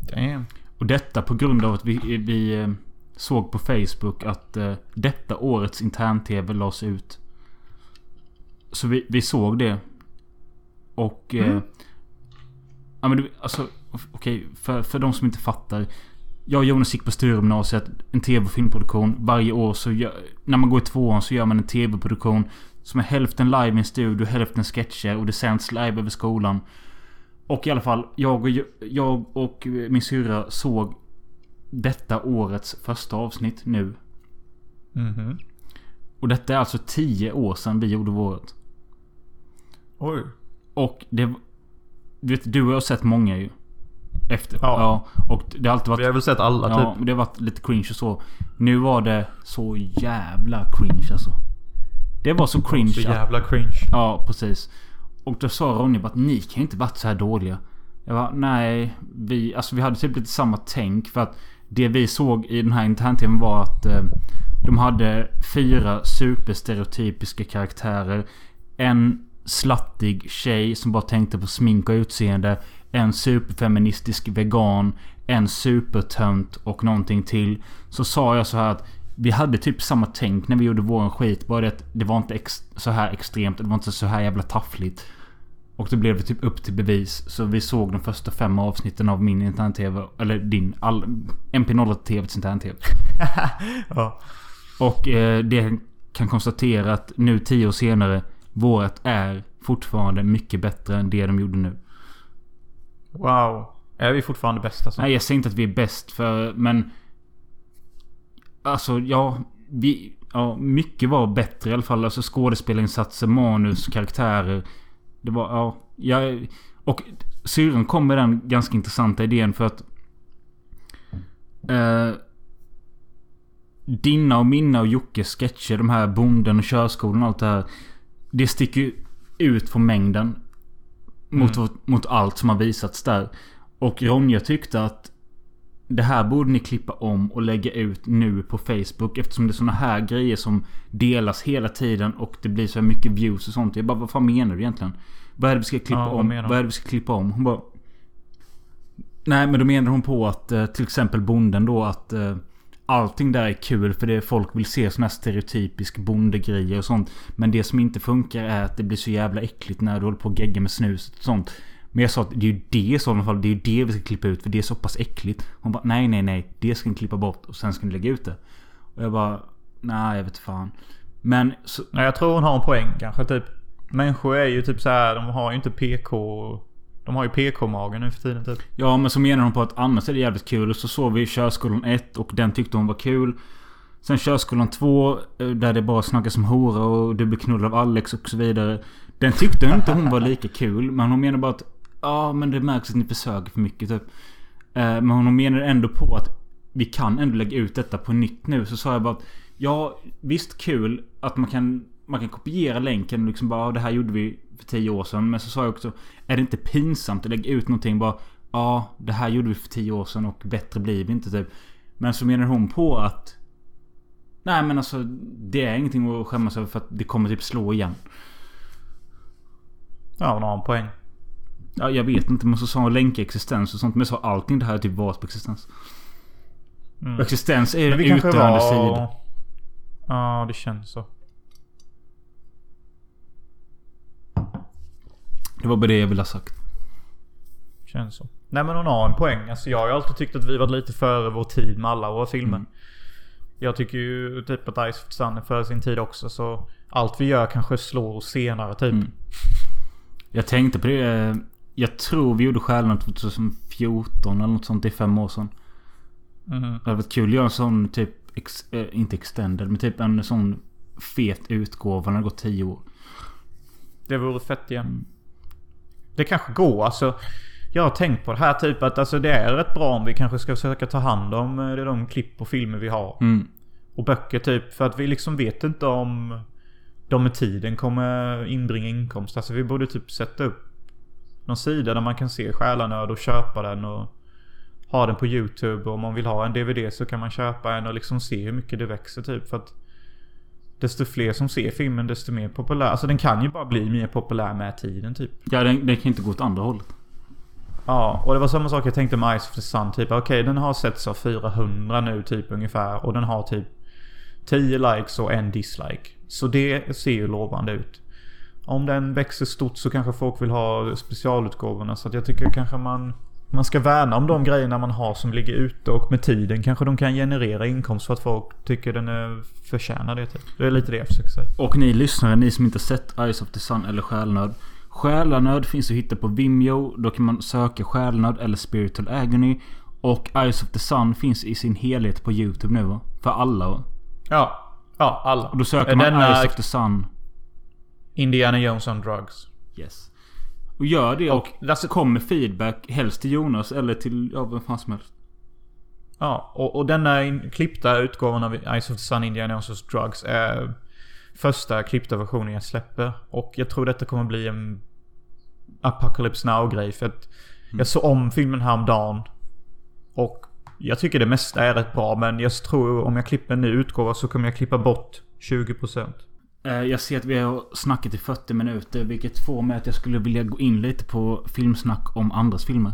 Damn. Och detta på grund av att vi, vi eh, såg på Facebook att eh, detta årets intern-TV lades ut. Så vi, vi såg det. Och... Eh, ja men du, alltså... Okej, för, för de som inte fattar. Jag och Jonas gick på Sturegymnasiet. En tv och filmproduktion. Varje år så gör, När man går i tvåan så gör man en tv-produktion. Som är hälften live i en studio, hälften sketcher och det sänds live över skolan. Och i alla fall, jag och, jag och min syrra såg detta årets första avsnitt nu. Mhm. Och detta är alltså 10 år sedan vi gjorde vårt. Oj. Och det... Du vet, du och jag har sett många ju. Efter. Ja. ja och det har alltid varit... Vi har väl sett alla Ja, typ. det har varit lite cringe och så. Nu var det så jävla cringe alltså. Det var så cringe Så jävla cringe. Ja, precis. Och då sa Ronny bara att ni kan ju inte varit så här dåliga. Jag var nej, vi, alltså vi hade typ lite samma tänk för att det vi såg i den här intern var att eh, De hade fyra superstereotypiska karaktärer. En slattig tjej som bara tänkte på smink och utseende. En superfeministisk vegan. En supertönt och någonting till. Så sa jag så här att vi hade typ samma tänk när vi gjorde våran skit. Bara det att det var inte så här extremt. Det var inte så här jävla taffligt. Och då blev det typ upp till bevis. Så vi såg de första fem avsnitten av min intern-tv. Eller din. All, MP08-TVs intern-tv. Ja. Och eh, det kan konstatera att nu tio år senare. Vårat är fortfarande mycket bättre än det de gjorde nu. Wow. Är vi fortfarande bästa så? Nej, jag säger inte att vi är bäst för... Men... Alltså, ja. Vi... Ja, mycket var bättre i alla fall. Alltså skådespelarinsatser, manus, karaktärer. Det var... Ja. Jag, och syrran kom med den ganska intressanta idén för att... Eh, dina och mina och Jockes sketcher, de här bonden och körskolan och allt det här. Det sticker ju ut från mängden. Mot, mot allt som har visats där. Och Ronja tyckte att det här borde ni klippa om och lägga ut nu på Facebook. Eftersom det är såna här grejer som delas hela tiden och det blir så mycket views och sånt. Jag bara, vad fan menar du egentligen? Vad är det vi ska klippa Ja, vad om? du? Vad är det vi ska klippa om? Hon bara... Nej, men då menar hon på att eh, till exempel bonden då att eh, Allting där är kul för det folk vill se såna här stereotypisk bondegrejer och sånt. Men det som inte funkar är att det blir så jävla äckligt när du håller på och geggar med snuset och sånt. Men jag sa att det är ju det i sådana fall. Det är ju det vi ska klippa ut för det är så pass äckligt. Hon bara nej nej nej. Det ska ni klippa bort och sen ska ni lägga ut det. Och jag bara nej jag vet fan. Men så, jag tror hon har en poäng kanske. Typ. Människor är ju typ så här. De har ju inte PK... De har ju PK-magen nu för tiden typ. Ja men så menar hon på att annars är det jävligt kul. Och så såg vi körskolan 1 och den tyckte hon var kul. Sen körskolan 2 eh, där det bara snackas om hora och du blir knullad av Alex och så vidare. Den tyckte inte hon var lika kul. Men hon menar bara att ja men det märks att ni försöker för mycket typ. Eh, men hon menar ändå på att vi kan ändå lägga ut detta på nytt nu. Så sa jag bara att ja visst kul att man kan man kan kopiera länken och liksom bara "Ja, det här gjorde vi för tio år sedan. Men så sa jag också Är det inte pinsamt att lägga ut någonting bara Ja det här gjorde vi för tio år sedan och bättre blir vi inte typ. Men så menar hon på att Nej men alltså Det är ingenting att skämmas över för att det kommer typ slå igen. Ja, hon har en poäng. Ja, jag vet inte men så sa hon länka existens och sånt. Men sa allting det här typ varit på existens. Mm. Existens är utdöende var... sida. Ja, det känns så. Det var bara det jag ville ha sagt. Känns så. Nej men hon har en poäng. Alltså jag har ju alltid tyckt att vi var lite före vår tid med alla våra filmer. Mm. Jag tycker ju typ att Ice of the Sun är före sin tid också. Så allt vi gör kanske slår senare typ. Mm. Jag tänkte på det. Jag tror vi gjorde Stjärnorna 2014 eller något sånt. Det är fem år sedan. Mhm. Det hade varit kul att göra en sån typ... Ex, eh, inte extended men typ en sån fet utgåva när det gått tio år. Det vore fett igen. Mm. Det kanske går alltså. Jag har tänkt på det här typ att alltså det är rätt bra om vi kanske ska försöka ta hand om eh, de klipp och filmer vi har. Mm. Och böcker typ. För att vi liksom vet inte om de med tiden kommer inbringa inkomst. Alltså vi borde typ sätta upp någon sida där man kan se Själanöd och köpa den och ha den på YouTube. Och om man vill ha en DVD så kan man köpa en och liksom se hur mycket det växer typ. För att desto fler som ser filmen desto mer populär. Alltså den kan ju bara bli mer populär med tiden typ. Ja, den, den kan inte gå åt andra hållet. Ja, och det var samma sak jag tänkte med Ice of the Sun. Typ okej den har setts av 400 nu typ ungefär. Och den har typ 10 likes och en dislike. Så det ser ju lovande ut. Om den växer stort så kanske folk vill ha specialutgåvorna. Så att jag tycker kanske man... Man ska värna om de grejerna man har som ligger ute och med tiden kanske de kan generera inkomst för att folk tycker den är förtjänar det typ. Det är lite det jag försöker säga. Och ni lyssnare, ni som inte sett Eyes of the Sun eller Själnöd. Själanöd finns att hitta på Vimeo. Då kan man söka Själanöd eller Spiritual Agony. Och Eyes of the Sun finns i sin helhet på YouTube nu va? För alla va? Ja. Ja, alla. Och då söker man Denna Eyes of the Sun. Indiana Jones on drugs. Yes. Och gör det och, Och alltså- kom med feedback. Helst till Jonas eller till ja, vem fan som helst. Ja, och, och denna in, klippta utgåvan av Ice of the Sun Indiana Jones Drugs är första klippta versionen jag släpper. Och jag tror detta kommer bli en Apocalypse Now-grej. För att jag såg om filmen häromdagen. Och Jag tycker det mesta är rätt bra men jag tror om jag klipper en ny utgåva så kommer jag klippa bort 20%. Eh, Jag ser att vi har snackat i 40 minuter. Vilket får mig att jag skulle vilja gå in lite på filmsnack om andras filmer.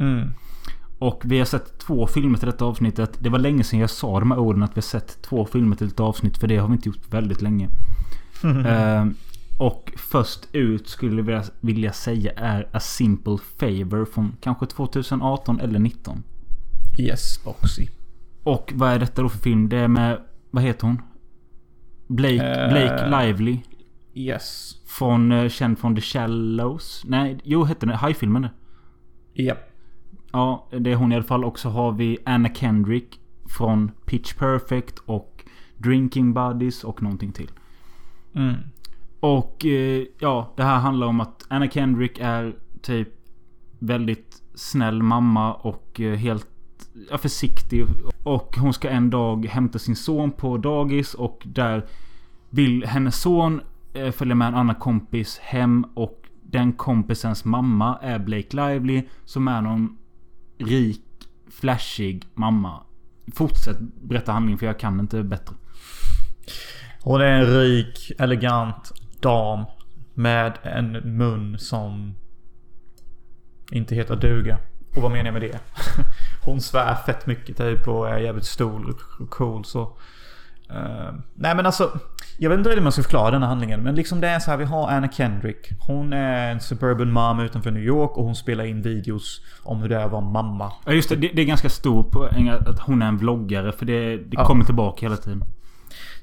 Mm. Och vi har sett två filmer till detta avsnittet. Det var länge sedan jag sa de här orden att vi har sett två filmer till ett avsnitt. För det har vi inte gjort väldigt länge. Eh, och först ut skulle jag vilja- vilja säga är A Simple Favor från kanske 2018 eller 19. Yes, Boxy. Och vad är detta då för film? Det är med... Vad heter hon? Blake, Eh. Blake Lively. Yes. Från, eh, känd från The Shallows. Nej, jo hette den High-filmen det. Japp. Ja, det är hon i alla fall. Och så har vi Anna Kendrick. Från Pitch Perfect och Drinking Buddies och någonting till. Mm. Och eh, ja, det här handlar om att Anna Kendrick är typ väldigt snäll mamma och helt ja, försiktig. Och hon ska en dag hämta sin son på dagis och där vill hennes son eh, följa med en annan kompis hem och den kompisens mamma är Blake Lively som är någon rik, flashig mamma. Fortsätt berätta handlingen för jag kan inte bättre. Hon är en rik, elegant dam. Med en mun som inte heter duga. Och vad menar jag med det? Hon svär fett mycket typ och är jävligt stor och cool så. Eh, nej men alltså. Jag vet inte hur man ska förklara den här handlingen. Men liksom det är så här. Vi har Anna Kendrick. Hon är en suburban mom utanför New York och hon spelar in videos om hur det är att vara mamma. Ja just det, det, det är ganska stor poäng att hon är en vloggare. För det, det Ja. kommer tillbaka hela tiden.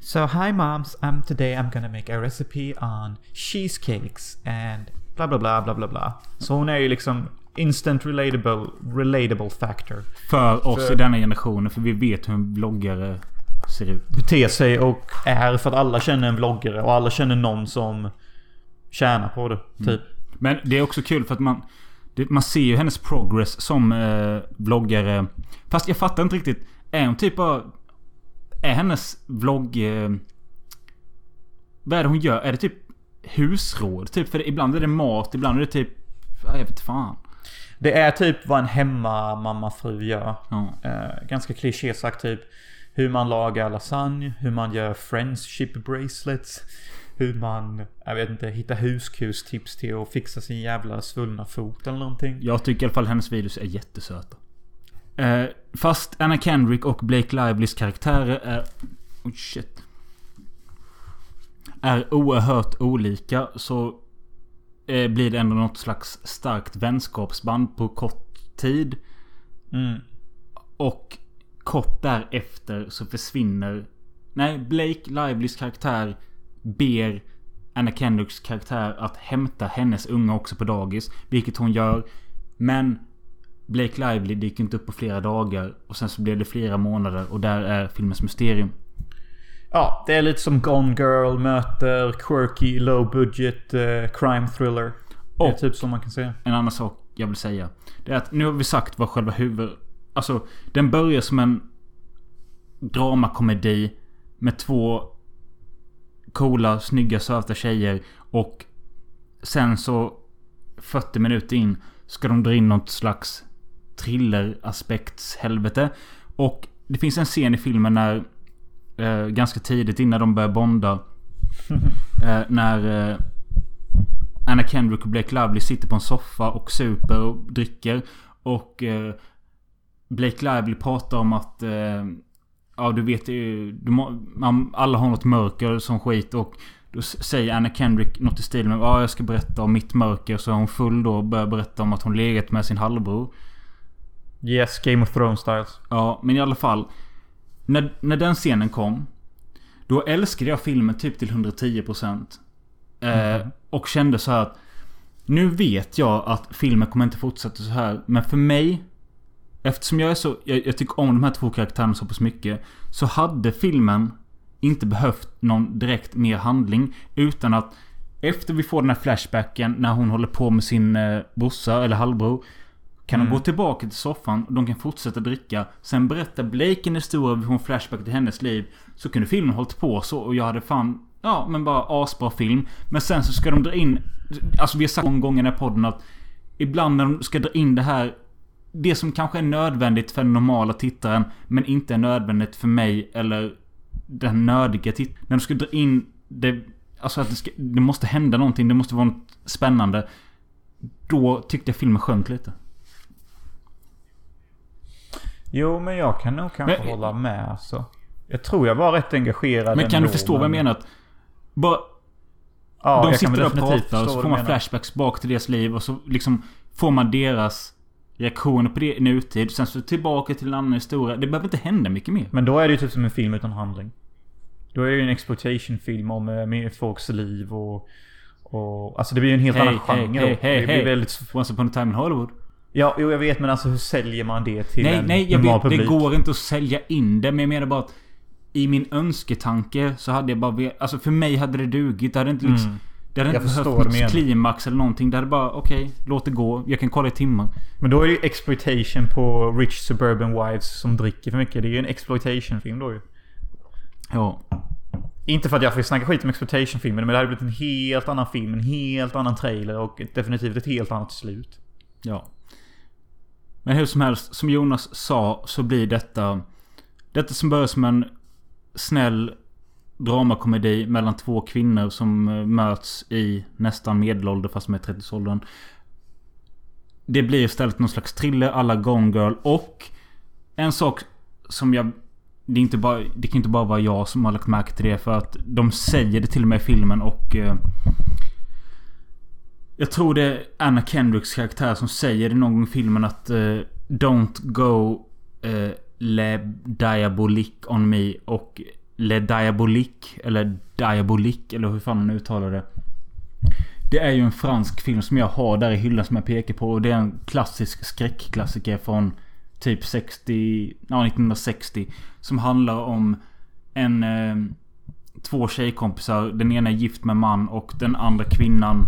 So hi moms, um, today I'm gonna make a recipe on cheesecakes and bla bla bla bla bla bla. Så hon är ju liksom instant relatable, relatable factor. För oss För- i denna generationen. För vi vet hur en vloggare ser ut. Beter sig och är för att alla känner en vloggare och alla känner någon som tjänar på det. Typ. Men det är också kul för att man... Det, man ser ju hennes progress som eh, vloggare. Fast jag fattar inte riktigt. Är hon typ av... Är hennes vlogg... Eh, vad är det hon gör? Är det typ husråd? Typ för ibland är det mat, ibland är det typ... ja, Jag vet fan. Det är typ vad en hemmamamma-fru gör. Ja. Eh, ganska kliché sagt typ. Hur man lagar lasagne, hur man gör friendship bracelets. Hur man, jag vet inte, hittar huskurstips till att fixa sin jävla svullna fot eller någonting. Jag tycker i alla fall hennes videos är jättesöta. Eh, fast Anna Kendrick och Blake Livelys karaktärer är... Oh shit. Är oerhört olika så eh, blir det ändå något slags starkt vänskapsband på kort tid. Mm. Och kort därefter så försvinner... Nej, Blake Livelys karaktär ber Anna Kendricks karaktär att hämta hennes unga också på dagis. Vilket hon gör. Men Blake Lively dyker inte upp på flera dagar. Och sen så blir det flera månader och där är filmens mysterium. Ja, det är lite som Gone Girl möter quirky, low budget eh, crime thriller. Det är Och- typ som man kan säga. En annan sak jag vill säga. Det är att nu har vi sagt vad själva huvud... Alltså, den börjar som en dramakomedi med två coola, snygga, söta tjejer. Och sen så 40 minuter in ska de dra in något slags thriller-aspekts helvete. Och det finns en scen i filmen när eh, ganska tidigt innan de börjar bonda. eh, när eh, Anna Kendrick och Blake Lively sitter på en soffa och super och dricker. Och eh, Blake Lively pratar om att... Eh, ja, du vet ju... Du må, man, alla har något mörker som skit och... Då säger Anna Kendrick något i stil med ja, jag ska berätta om mitt mörker. Så är hon full då och börjar berätta om att hon legat med sin halvbror. Yes, Game of Thrones styles. Ja, men i alla fall. När, när den scenen kom. Då älskade jag filmen typ till 110%. Eh, och kände så här att. Nu vet jag att filmen kommer inte fortsätta så här. Men för mig. Eftersom jag är så... Jag, jag tycker om de här två karaktärerna så pass mycket. Så hade filmen inte behövt någon direkt mer handling. Utan att efter vi får den här flashbacken när hon håller på med sin eh, brorsa eller halvbror. Kan de gå tillbaka till soffan och de kan fortsätta dricka. Sen berättar Blake en historia från flashback till hennes liv. Så kunde filmen hållit på så och jag hade fan... Ja men bara asbra film. Men sen så ska de dra in... Alltså vi har sagt många gånger i den här podden att... Ibland när de ska dra in det här Det som kanske är nödvändigt för den normala tittaren men inte är nödvändigt för mig eller den nördiga tittaren. När du ska dra in det... Alltså att det, ska, det måste hända någonting. Det måste vara något spännande. Då tyckte jag filmen sjönk lite. Jo, men jag kan nog kanske Men- hålla med alltså. Jag tror jag var rätt engagerad Men kan ändå, du förstå vad jag men- menar? Att bara, Ja, de sitter och pratar och så får man flashbacks bak till deras liv och så liksom får man deras reaktioner på det i nutid. Sen så tillbaka till en annan historia. Det behöver inte hända mycket mer. Men då är det ju typ som en film utan handling. Då är det ju en exploitation-film om eh, med folks liv och... och alltså det blir ju en helt Hej, annan hej, genre hej, då. hej, Det blir väldigt... Once upon a time in Hollywood. Ja, jo, jag vet men alltså hur säljer man det till Nej, en nej, jag normal vet. publik? Det går inte att sälja in det. Men jag menar bara att i min önsketanke så hade jag bara. Alltså för mig hade det dugit. Det hade inte liksom... Mm. Det hade Jag inte förstår behövt något klimax eller någonting. Det hade bara okej, låt det gå. Jag kan kolla i timmar. Men då är det ju exploitation på rich suburban wives som dricker för mycket. Det är ju en exploitation-film då ju. Ja. Inte för att jag får snacka skit om exploitation-filmen, men det hade blivit en helt annan film, en helt annan trailer och definitivt ett helt annat slut. Ja. Men hur som helst, som Jonas sa så blir detta... Detta som börjar som en snäll dramakomedi mellan två kvinnor som eh, möts i nästan medelålder fast med 30-årsåldern. Det blir istället någon slags thriller alla Gone Girl och en sak som jag... Det, är inte bara, det kan inte bara vara jag som har lagt märke till det för att de säger det till och med i filmen och... Eh, jag tror det är Anna Kendricks karaktär som säger det någon gång i filmen att uh, Don't go uh, Le Diabolique on me och Le Diabolique eller Diabolique eller hur fan man uttalar det. Det är ju en fransk film som jag har där i hyllan som jag pekar på och det är en klassisk skräckklassiker från typ 60... Ja, 1960. Som handlar om en... Eh, två tjejkompisar. Den ena är gift med man och den andra kvinnan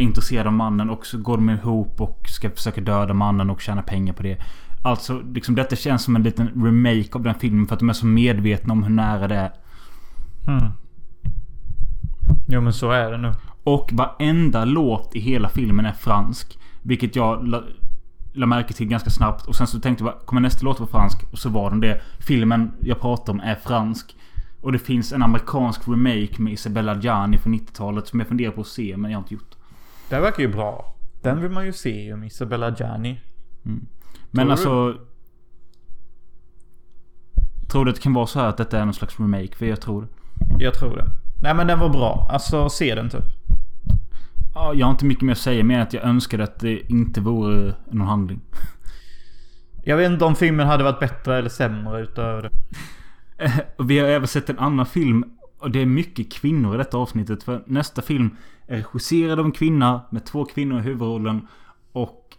är intresserad av mannen och så går de ihop och ska försöka döda mannen och tjäna pengar på det. Alltså, liksom detta känns som en liten remake av den filmen för att de är så medvetna om hur nära det är. Hmm. Jo men så är det nu. Och varenda låt i hela filmen är fransk. Vilket jag la, la märke till ganska snabbt. Och sen så tänkte jag kommer nästa låt vara fransk? Och så var den det. Filmen jag pratar om är fransk. Och det finns en amerikansk remake med Isabella Gianni från 90-talet som jag funderar på att se men jag har inte gjort. Det här verkar ju bra. Den vill man ju se om Isabella Gianni. Men du? alltså... Tror du att det kan vara så här att detta är någon slags remake? För jag tror det. Jag tror det. Nej men den var bra. Alltså se den typ. Ja, jag har inte mycket mer att säga mer att jag önskade att det inte vore någon handling. Jag vet inte om filmen hade varit bättre eller sämre utöver det. Vi har även sett en annan film. Och det är mycket kvinnor i detta avsnittet. För nästa film är regisserad av en kvinna med två kvinnor i huvudrollen. Och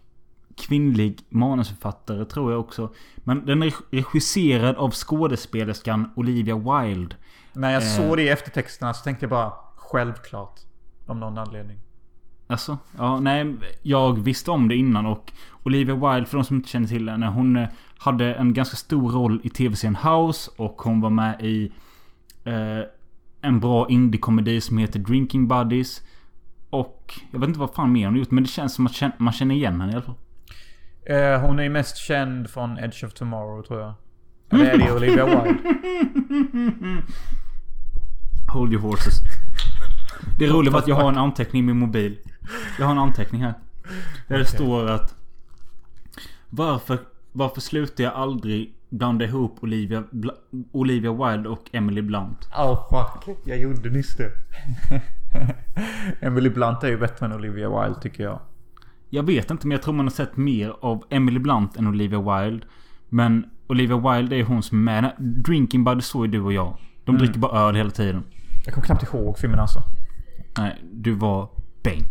kvinnlig manusförfattare tror jag också. Men den är regisserad av skådespelerskan Olivia Wilde. När jag Eh. såg det i eftertexterna så tänkte jag bara självklart. Om någon anledning. Alltså, ja, nej. Jag visste om det innan och Olivia Wilde, för de som inte känner till henne, hon eh, hade en ganska stor roll i tv-serien House och hon var med i eh, en bra indie-komedi som heter Drinking Buddies. Och jag vet inte vad fan mer hon har gjort, men det känns som att man känner igen henne i alla fall. Eh, hon är ju mest känd från Edge of Tomorrow tror jag. Eller är det Olivia Wilde? Hold your horses. Det är roligt att jag har en anteckning i min mobil. Jag har en anteckning här. Där det står att... Varför, varför slutar jag aldrig blanda ihop Olivia, Olivia Wilde och Emily Blunt? Oh fuck. Jag gjorde nyss det. Emily Blunt är ju bättre än Olivia Wilde tycker jag. Jag vet inte men jag tror man har sett mer av Emily Blunt än Olivia Wilde. Men Olivia Wilde är hon som är med. Drinking Buddy så är du och jag. De dricker bara öl hela tiden. Jag kommer knappt ihåg filmen alltså. Nej, du var bäng.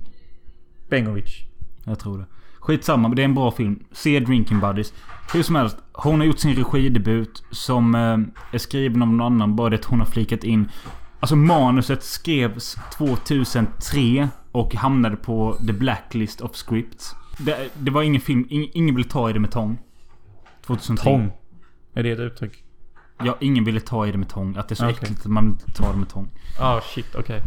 Bengovic. Jag tror det. Skitsamma, men det är en bra film. Se Drinking Buddies. Hur som helst. Hon har gjort sin regidebut som eh, är skriven av någon annan. Bara det att hon har flikat in. Alltså manuset skrevs 2003 och hamnade på the blacklist of scripts. Det, det var ingen film. Ing, ingen ville ta i det med tång. 2003. Tång. Är det ett uttryck? Ja, ingen ville ta i det med tång. Att det är så Okej. äckligt att man inte tar det med tång. Ah shit, okej.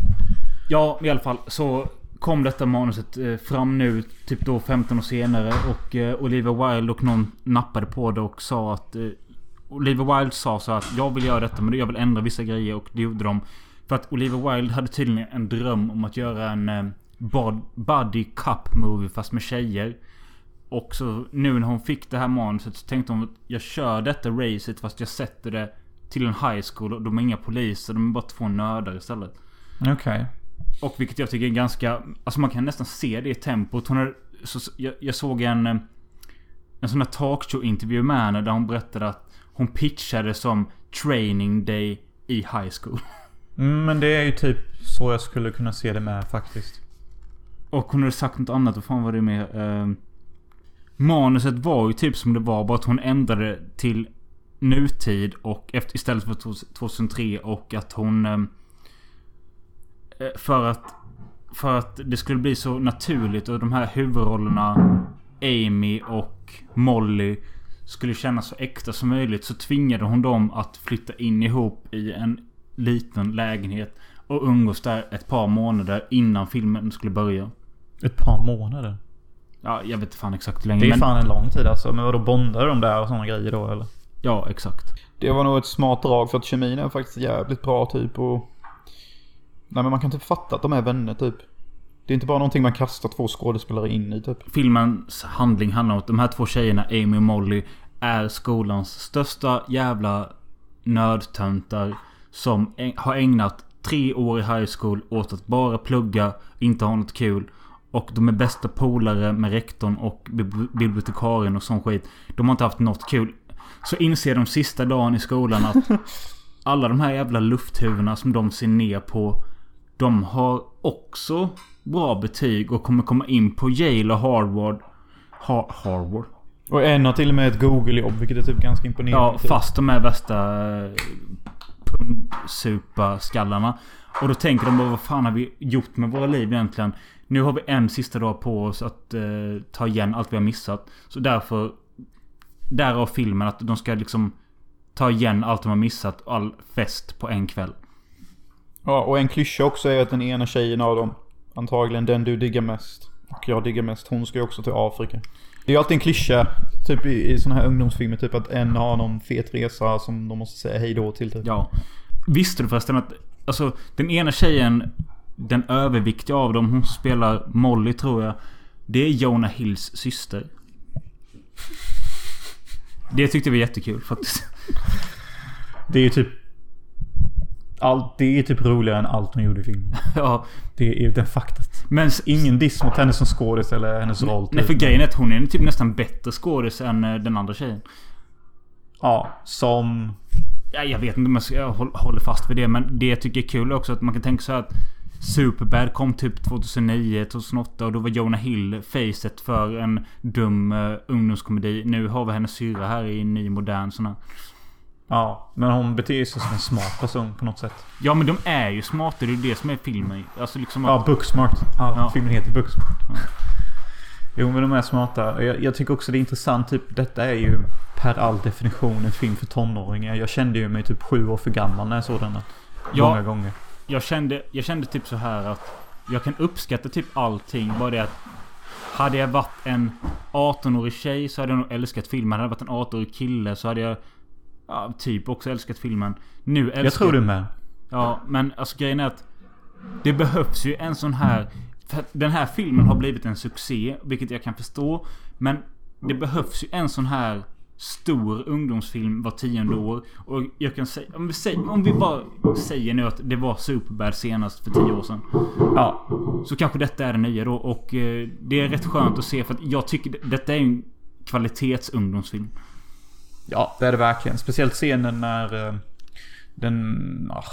Ja, i alla fall så kom detta manuset eh, fram nu, typ då 15 år senare. Och eh, Oliver Olivia Wilde och någon nappade på det och sa att... Eh, Oliver Olivia Wilde sa så att jag vill göra detta men jag vill ändra vissa grejer och det gjorde de. För att Olivia Wilde hade tydligen en dröm om att göra en buddy cup movie fast med tjejer. Och så nu när hon fick det här manuset så tänkte hon att jag kör detta racet fast jag sätter det till en high school och de är inga poliser. De är bara två nördar istället. Okej. Och vilket jag tycker är ganska... Alltså man kan nästan se det i tempot. Hon är, så, jag, jag såg en... eh, En sån här talkshow-intervju med henne där hon berättade att hon pitchade som training day i high school. Mm, men det är ju typ så jag skulle kunna se det med faktiskt. Och hon hade sagt något annat. Vad fan var det mer? Eh, manuset var ju typ som det var. Bara att hon ändrade till nutid och efter, istället för 2003 och att hon... Eh, för att... För att det skulle bli så naturligt och de här huvudrollerna Amy och Molly skulle kännas så äkta som möjligt så tvingade hon dem att flytta in ihop i en liten lägenhet och umgås där ett par månader innan filmen skulle börja. Ett par månader. Ja, jag vet inte fan exakt hur länge. Det är men, fan en lång tid alltså. Men vadå bondar de där och sådana grejer då eller? Ja, exakt. Det var nog ett smart drag för att kemin är faktiskt jävligt bra typ och... Nej men man kan typ fatta att de är vänner typ. Det är inte bara någonting man kastar två skådespelare in i typ. Filmens handling handlar om att de här två tjejerna, Amy och Molly, är skolans största jävla nördtöntar. Som har ägnat tre år i high school åt att bara plugga, inte ha något kul. Och de är bästa polare med rektorn och bibli- bibliotekarien och sån skit. De har inte haft något kul. Så inser de sista dagen i skolan att alla de här jävla lufthuvudena som de ser ner på. De har också bra betyg och kommer komma in på Yale och Harvard. Ha Harvard? Och en har till och med ett Google-jobb vilket är typ ganska imponerande. Ja, typ. fast de är värsta eh, pundsupa-skallarna. Och då tänker de bara, vad fan har vi gjort med våra liv egentligen? Nu har vi en sista dag på oss att eh, ta igen allt vi har missat. Så därför... Därav filmen att de ska liksom ta igen allt de har missat. All fest på en kväll. Ja, och en klyscha också är att den ena tjejen av dem, antagligen den du diggar mest, och jag diggar mest, hon ska ju också till Afrika. Det är ju alltid en klyscha, typ i, i såna här ungdomsfilmer, typ att en har någon fet resa som de måste säga hej då till. Typ. Ja. Visste du förresten att... Alltså den ena tjejen... Den överviktiga av dem, hon spelar Molly tror jag. Det är Jonah Hills syster. Det tyckte vi var jättekul faktiskt. Det är ju typ... Allt, det är typ roligare än allt hon gjorde i filmen. ja. Det är den faktat. Men... Ingen diss mot henne som skådis eller hennes roll. Nej typ. för grejen är att hon är typ nästan bättre skådis än eh, den andra tjejen. Ja, som... Ja, jag vet inte om jag håller fast vid det. Men det jag tycker är kul också att man kan tänka sig att Superbad kom typ 2009, 2008 och då var Jonah Hill facet för en dum uh, ungdomskomedi. Nu har vi hennes syrra här i en ny modern sån här. Ja, men hon beter sig som en smart person på något sätt. Ja men de är ju smarta, det är ju det som är filmen. Alltså liksom Ja, att, Booksmart. Ja, Ja. filmen heter Booksmart. Jo, men de är smarta. Jag, jag tycker också det är intressant. Typ, detta är ju per all definition en film för tonåringar. Jag kände ju mig typ sju år för gammal när jag såg denna. Ja. Många gånger. jag, kände, jag kände typ så här att jag kan uppskatta typ allting. Bara det att hade jag varit en 18-årig tjej så hade jag nog älskat filmen. Hade jag varit en 18-årig kille så hade jag ja, typ också älskat filmen. Nu älskar Jag tror du med. Ja, men alltså grejen är att det behövs ju en sån här... Den här filmen har blivit en succé, vilket jag kan förstå. Men det behövs ju en sån här stor ungdomsfilm var tionde år. Och jag kan säga... Om vi, säger, om vi bara säger nu att det var Superbad senast för tio år sedan. Ja. Så kanske detta är det nya då. Och eh, det är rätt skönt att se för att jag tycker det- detta är en kvalitetsungdomsfilm. Ja, det är det verkligen. Speciellt scenen när eh, den ah,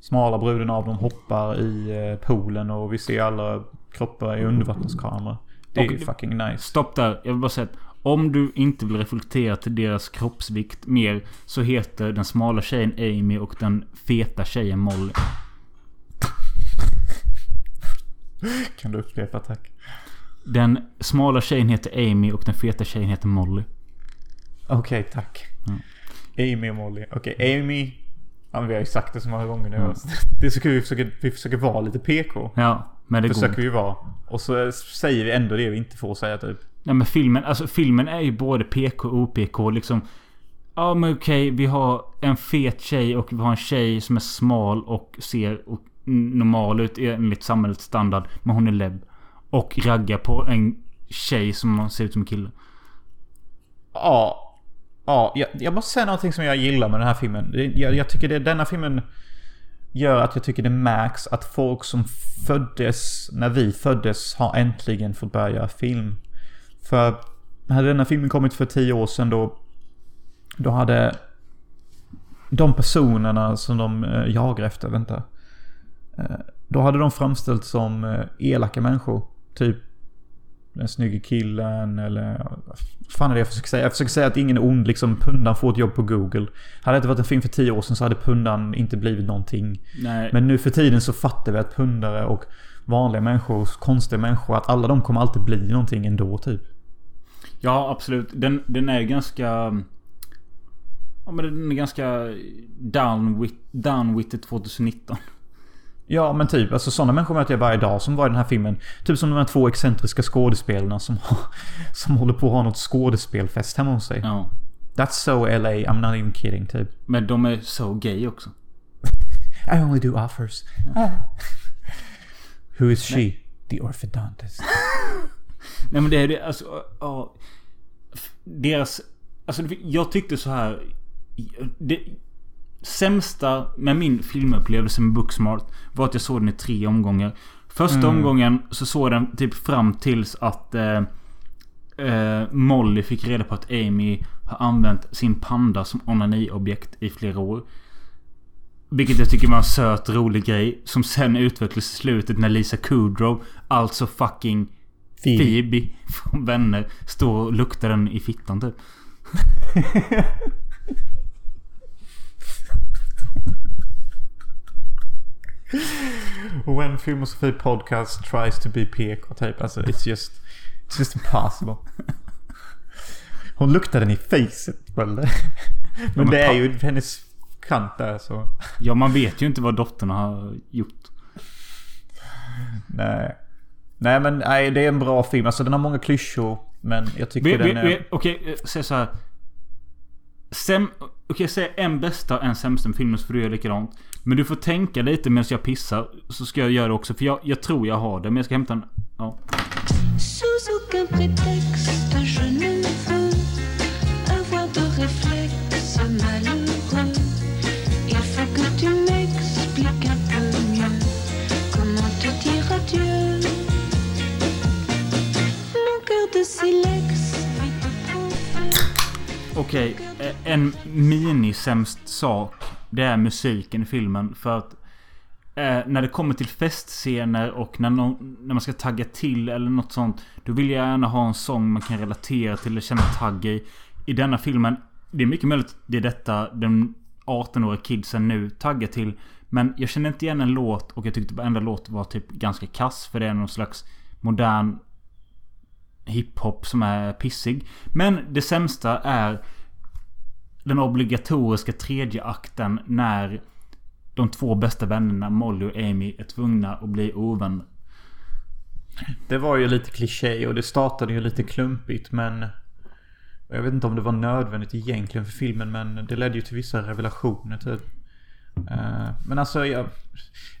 smala bruden av dem hoppar i eh, poolen och vi ser alla kroppar i undervattenskamera. Det är Och ju fucking nice. Stopp där. Jag vill bara säga att om du inte vill reflektera till deras kroppsvikt mer så heter den smala tjejen Amy och den feta tjejen Molly. Kan du upprepa tack? Den smala tjejen heter Amy och den feta tjejen heter Molly. Okej, tack. Mm. Amy och Molly. Okej, Amy... Ja, vi har ju sagt det så många gånger nu. Mm. Det är så kul vi försöker, vi försöker vara lite PK. Ja. Men det Försöker går. vi vara. Och så säger vi ändå det vi inte får säga typ. Nej men filmen, alltså filmen är ju både PK och OPK liksom. Ja men okej, vi har en fet tjej och vi har en tjej som är smal och ser normal ut enligt samhällets standard. Men hon är lebb. Och raggar på en tjej som ser ut som en kille. Ja. Ja, jag, jag måste säga någonting som jag gillar med den här filmen. Jag, jag tycker det, denna filmen gör att jag tycker det märks att folk som föddes när vi föddes har äntligen fått börja göra film. För hade denna filmen kommit för tio år sedan då... Då hade de personerna som de eh, jagar efter, vänta. Eh, då hade de framställts som eh, elaka människor. Typ den snygga killen eller... Vad fan är det jag försöker säga? Jag försöker säga att ingen är ond liksom. Pundan får ett jobb på Google. Hade det inte varit en film för tio år sedan så hade pundan inte blivit någonting. Nej. Men nu för tiden så fattar vi att pundare och vanliga människor, konstiga människor, att alla de kommer alltid bli någonting ändå typ. Ja absolut. Den, den är ganska... Ja men den är ganska down with, down with it 2019. Ja men typ, alltså sådana människor möter jag varje dag som var i den här filmen. Typ som de här två excentriska skådespelarna som, har, som håller på att ha något skådespelfest hemma hos sig. Ja. That's so LA, I'm not even kidding typ. Men de är så gay också. I only do offers. Who is she? The orthodontist. Nej men det är det, alltså... Ja. Deras... Alltså jag tyckte så här... Det sämsta med min filmupplevelse med Booksmart var att jag såg den i tre omgångar. Första omgången så såg den typ fram tills att eh, eh, Molly fick reda på att Amy har använt sin panda som onaniobjekt i flera år. Vilket jag tycker var en söt, rolig grej. Som sen utvecklades i slutet när Lisa Kudrow, alltså fucking Phoebe. Phoebe från Vänner, står och luktar den i fittan typ. When Filmosofi podcast tries to be PK typ. Alltså it's just... It's just impossible. Hon luktar den i facet eller? Men men det är ju hennes kant där så... Ja, man vet ju inte vad dottern har gjort. Nej. Nej men nej, det är en bra film. Alltså den har många klyschor. Men jag tycker Vi- den är... vi- Okej, eh, säg så här. Sem, okej, säg en bästa och en sämsta filmen så får du göra likadant. Men du får tänka lite medan jag pissar. Så ska jag göra det också. För jag, jag tror jag har det. Men jag ska hämta en... Ja. Okej, eh, en mini-sämst sak. Det är musiken i filmen. För att eh, när det kommer till festscener och när, no när man ska tagga till eller något sånt. Då vill jag gärna ha en sång man kan relatera till och känna tagg i. I denna filmen, det är mycket möjligt att det är detta den 18-åriga kidsen nu taggar till. Men jag känner inte igen en låt och jag tyckte varenda låt var typ ganska kass. För det är någon slags modern hiphop som är pissig. Men det sämsta är den obligatoriska tredje akten när de två bästa vännerna Molly och Amy är tvungna att bli ovänner. Det var ju lite kliché och det startade ju lite klumpigt men... Jag vet inte om det var nödvändigt egentligen för filmen men det ledde ju till vissa revelationer typ. Eh, men alltså jag...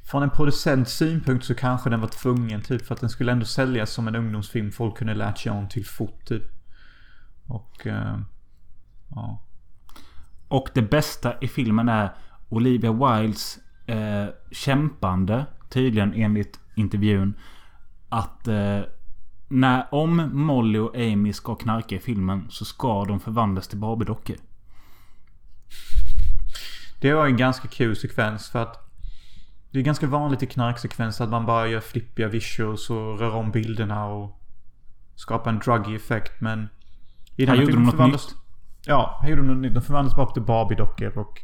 Från en producents synpunkt så kanske den var tvungen typ för att den skulle ändå säljas som en ungdomsfilm folk kunde lärt sig om till fort typ. Och... Eh, ja. Och det bästa i filmen är Olivia Wildes eh, kämpande, tydligen enligt intervjun, att eh, när, om Molly och Amy ska knarka i filmen så ska de förvandlas till Barbie-dockor. Det var en ganska kul sekvens för att det är ganska vanligt i knarksekvenser att man bara gör flippiga visuals och rör om bilderna och skapar en druggy effekt men... I den Här här gjorde de något förvandlas- Ja, här gjorde något nytt. De förvandlades bara till Barbie-dockor och...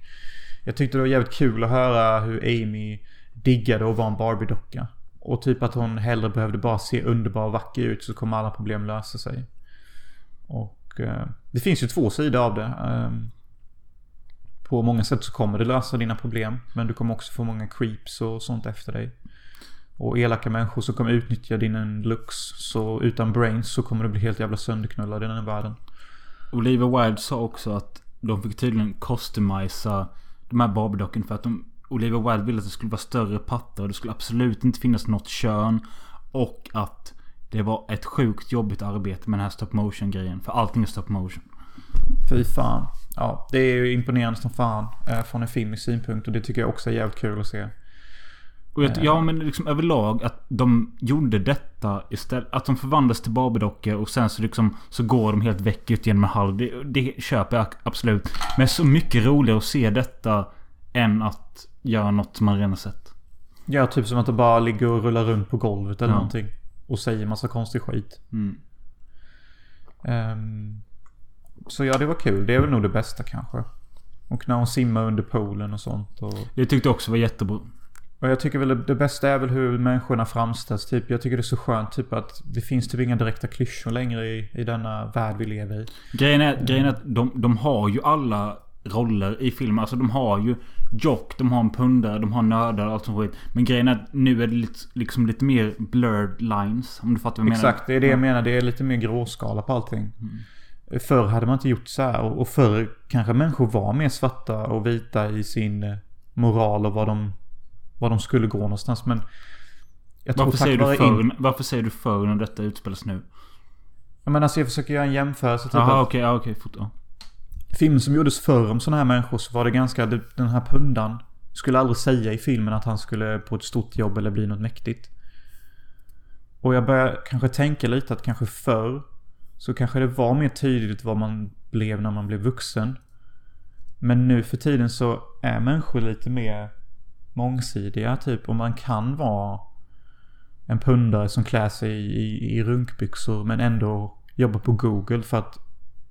Jag tyckte det var jävligt kul att höra hur Amy diggade att vara en Barbie-docka. Och typ att hon hellre behövde bara se underbar och vacker ut så kommer alla problem lösa sig. Och eh, det finns ju två sidor av det. Ehm, på många sätt så kommer det lösa dina problem. Men du kommer också få många creeps och sånt efter dig. Och elaka människor som kommer utnyttja din looks. Så utan brains så kommer du bli helt jävla sönderknullad i den här världen. Oliver Wilde sa också att de fick tydligen customisa de här Barbie-dockorna för att de... Oliver Wilde ville att det skulle vara större pattar och det skulle absolut inte finnas något kön. Och att det var ett sjukt jobbigt arbete med den här stop motion grejen. För allting är stop motion. Fy fan. Ja, det är ju imponerande som fan. Eh, från en filmisk synpunkt. Och det tycker jag också är jävligt kul att se. Och jag, ja men liksom överlag att de gjorde detta istället. Att de förvandlades till Barbie-dockor och sen så liksom så går de helt väck ut genom en hall. Det, det köper jag absolut. Men så mycket roligare att se detta än att göra något som man redan sett. Ja, typ som att det bara ligger och rullar runt på golvet eller Ja. någonting. Och säger massa konstig skit. Mm. Ehm, så ja, det var kul. Det är väl nog det bästa kanske. Och när hon simmar under poolen och sånt. Och, Det tyckte jag också var jättebra. Och jag tycker väl det, det bästa är väl hur människorna framställs. Typ, jag tycker det är så skönt typ att det finns typ inga direkta klyschor längre i, i denna värld vi lever i. Grejen är, grejen är att de, de har ju alla roller i filmen. Alltså de har ju Jock, de har en pundare, de har nördar och allt sånt skit. Men grejen är att nu är det lite, liksom lite mer blurred lines. Om du fattar vad jag menar. Exakt, det är det jag menar. Det är lite mer gråskala på allting. Förr hade man inte gjort så här. Och och förr kanske människor var mer svarta och vita i sin eh, moral och vad de, vad de skulle gå någonstans. Men jag Varför säger, du för, in... varför säger du för när detta utspelas nu? Jag menar, alltså jag försöker göra en jämförelse. Typ att okej, ja, okej. ja. film som gjordes förr om sådana här människor så var det ganska... Den här pundan skulle aldrig säga i filmen att han skulle på ett stort jobb eller bli något mäktigt. Och jag börjar kanske tänka lite att kanske förr så kanske det var mer tydligt vad man blev när man blev vuxen. Men nu för tiden så är människor lite mer mångsidiga typ. Och man kan vara en pundare som klär sig i, i, i runkbyxor men ändå jobbar på Google för att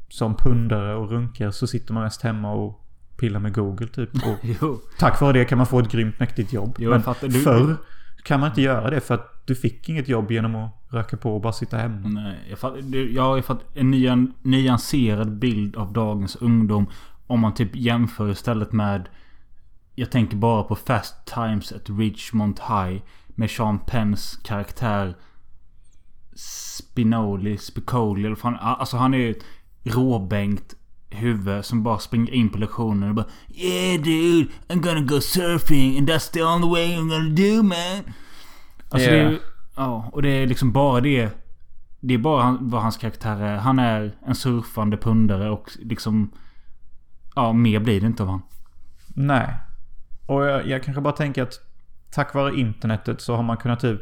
som pundare och runkare så sitter man mest hemma och pillar med Google typ. Och Jo. tack vare det kan man få ett grymt mäktigt jobb. Jo, men fattar. Du- förr kan man inte göra det för att du fick inget jobb genom att röka på och bara sitta hemma. Nej, jag fattar. jag fattar. En nyan, nyanserad bild av dagens ungdom. Om man typ jämför istället med... Jag tänker bara på Fast Times at Ridgemont High. Med Sean Penns karaktär Spinoli, Spicoli eller fan. Alltså han är ju ett råbänkt huvud som bara springer in på lektionen och bara Yeah dude, I'm gonna go surfing and that's the only way I'm gonna do man. Alltså det är Yeah. Ja, och det är liksom bara det. Det är bara han, vad hans karaktär är. Han är en surfande pundare och liksom... Ja, mer blir det inte av han. Nej. Och jag, jag kanske bara tänker att tack vare internetet så har man kunnat typ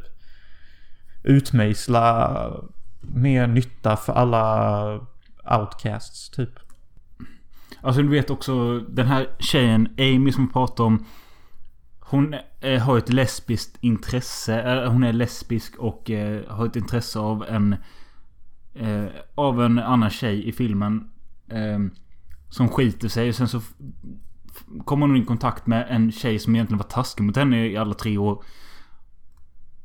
utmejsla mer nytta för alla outcasts typ. Alltså du vet också den här tjejen Amy som vi pratade om. Hon eh, har ett lesbiskt intresse. Eh, hon är lesbisk och eh, har ett intresse av en... Eh, av en annan tjej i filmen. Eh, som skiter sig. Och sen så kommer hon i kontakt med en tjej som egentligen var taskig mot henne i alla tre år.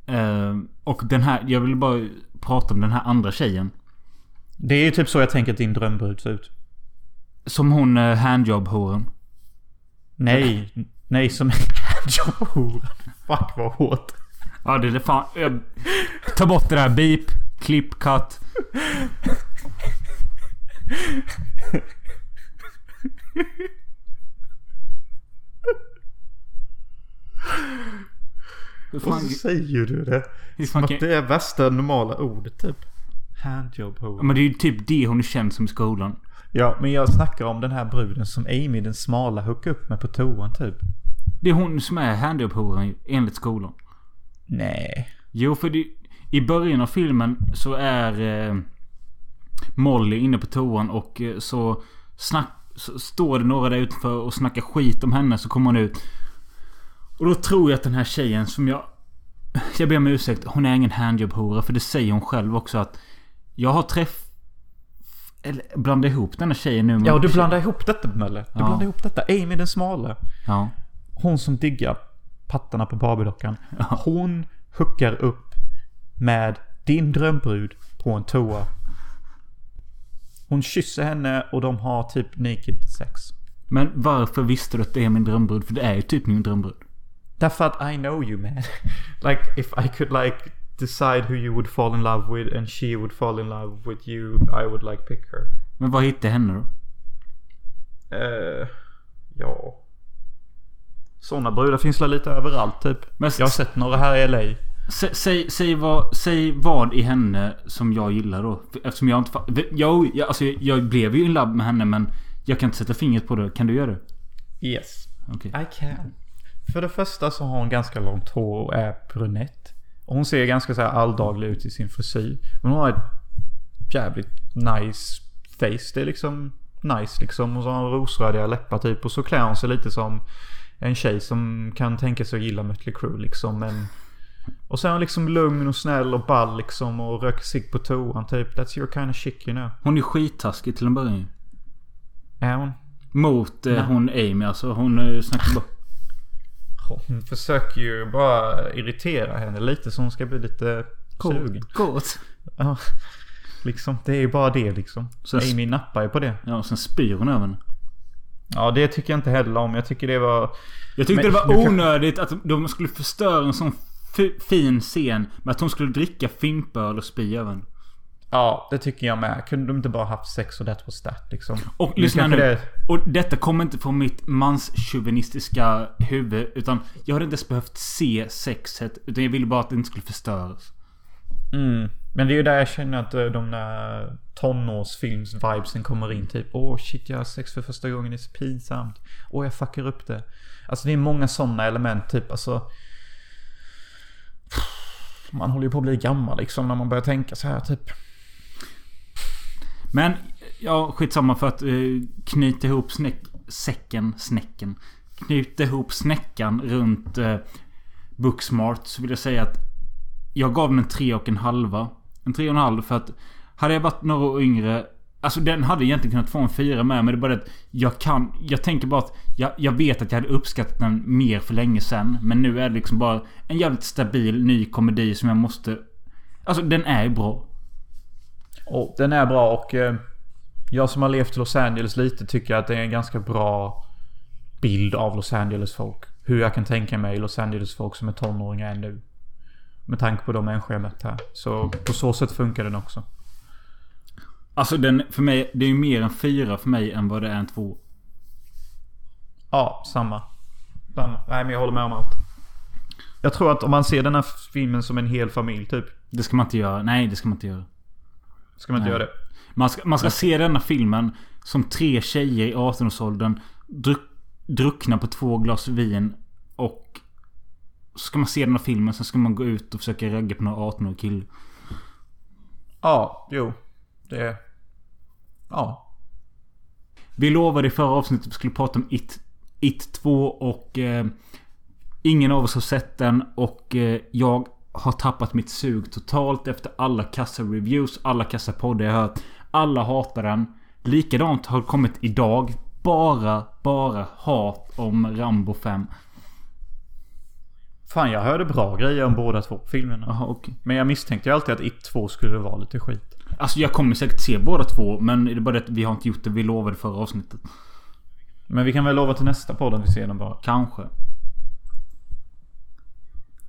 Eh, och den här... Jag vill bara prata om den här andra tjejen. Det är ju typ så jag tänker att din drömbrud ser ut. Som hon eh, handjob-horen. Nej, nej som handjob Fuck vad hårt. Ja det är det fan... Jag, ta bort det där. Beep. Klipp. Cut. Hur Och fan, så säger du det. hur Som att det är värsta normala ordet typ. Handjob Ja, men det är ju typ det hon är känd som i skolan. Ja, men jag snackar om den här bruden som Amy den smala hookade upp med på toan typ. Det är hon som är handjob-horan enligt skolan. Nej. Jo, för det, i början av filmen så är eh, Molly inne på toan och eh, så, snack, så står det några där utanför och snackar skit om henne. Så kommer hon ut. Och då tror jag att den här tjejen som jag... Jag ber om ursäkt. Hon är ingen handjob-hora. För det säger hon själv också att... Jag har träff... Eller blandar ihop den här tjejen nu med... Ja, du blandar ihop detta Mölle. Du Ja. blandar ihop detta. Amy den smala. Ja. Hon som diggar pattarna på Barbiedockan. Hon hookar upp med din drömbrud på en toa. Hon kysser henne och de har typ naked sex. Men varför visste du att det är min drömbrud? För det är ju typ min drömbrud. Därför att I know you man. like if I could like decide who you would fall in love with and she would fall in love with you, I would like pick her. Men vad hittade henne då? Eh, ja. Sådana brudar finns väl lite överallt typ. Men Jag har sett några här i LA. Sä, säg, säg, vad, säg vad i henne som jag gillar då. Eftersom jag inte... fa- Jag, alltså, jag blev ju in love med henne men jag kan inte sätta fingret på det. Kan du göra det? Yes. Okej. I can. För det första så har hon ganska långt hår och är brunett. Och hon ser ganska så här alldaglig ut i sin frisyr. Men hon har ett jävligt nice face. Det är liksom nice liksom. Och så har hon rosrödiga läppar typ. Och så klär hon sig lite som en tjej som kan tänka sig att gilla Mötley Crüe liksom. Men... Och så är hon liksom lugn och snäll och ball liksom. Och röker sig på toan typ. That's your kind of chick you know. Hon är skittaskig till en början. Är hon? Mot eh, hon Amy alltså. Hon eh, snackar bara... Hon försöker ju bara irritera henne lite så hon ska bli lite sugen. Gott. Ja, liksom. Det är ju bara det liksom. Så- Amy nappar ju på det. Ja och sen spyr hon över henne. Ja, det tycker jag inte heller om. Jag tycker det var... Jag tyckte Men det var du kan- onödigt att de skulle förstöra en sån fi- fin scen med att hon skulle dricka fimpöl och spy över henne. Ja, det tycker jag med. Kunde de inte bara haft sex och that was that liksom? Och Nu lyssna nu. det- Och detta kommer inte från mitt manschauvinistiska huvud. Utan jag hade inte ens behövt se sexet. Utan jag ville bara att det inte skulle förstöras. Mm. Men det är ju där jag känner att eh, de där tonårsfilms-vibesen kommer in. Typ åh shit jag har sex för första gången, det är så pinsamt. Åh jag fuckar upp det. Alltså det är många sådana element typ. Alltså... Man håller ju på att bli gammal liksom när man börjar tänka så här typ. Men ja, skitsamma för att eh, uh, knyta ihop snäck, säcken, snäcken. Knyta ihop snäckan runt uh, Booksmart så vill jag säga att jag gav den en tre och en halva. En tre och en halv för att hade jag varit några år yngre Alltså den hade egentligen kunnat få en fyra med men det är bara det att jag kan... Jag tänker bara att jag, jag vet att jag hade uppskattat den mer för länge sen. Men nu är det liksom bara en jävligt stabil ny komedi som jag måste... Alltså den är ju bra. Och den är bra och eh, jag som har levt i Los Angeles lite tycker att det är en ganska bra bild av Los Angeles folk. Hur jag kan tänka mig Los Angeles folk som är tonåringar är nu. Med tanke på de människor jag mött här. Så på så sätt funkar den också. Alltså den, för mig, det är ju mer en fyra för mig än vad det är en två. Ja, samma. samma. Nej men jag håller med om allt. Jag tror att om man ser den här filmen som en hel familj typ. Det ska man inte göra. Nej, det ska man inte göra. Ska man inte Nej. göra det? Man ska, man ska se denna filmen som tre tjejer i 18-årsåldern druck, druckna på två glas vin och så ska man se den här filmen, sen ska man gå ut och försöka ragga på några 18-årig kille. Ja, jo. Det är... Ja. Vi lovade i förra avsnittet att vi skulle prata om It, It 2 och eh, ingen av oss har sett den och eh, jag har tappat mitt sug totalt efter alla kassa reviews, alla kassa poddar jag hört. Alla hatar den. Likadant har kommit idag. Bara, bara hat om Rambo 5. Fan jag hörde bra grejer om båda två filmerna. Jaha, okej. Men jag misstänkte ju alltid att It 2 skulle vara lite skit. Alltså jag kommer säkert se båda två, men det är bara det att vi har inte gjort det. Vi lovade förra avsnittet. Men vi kan väl lova till nästa podd att vi ser den bara. Kanske.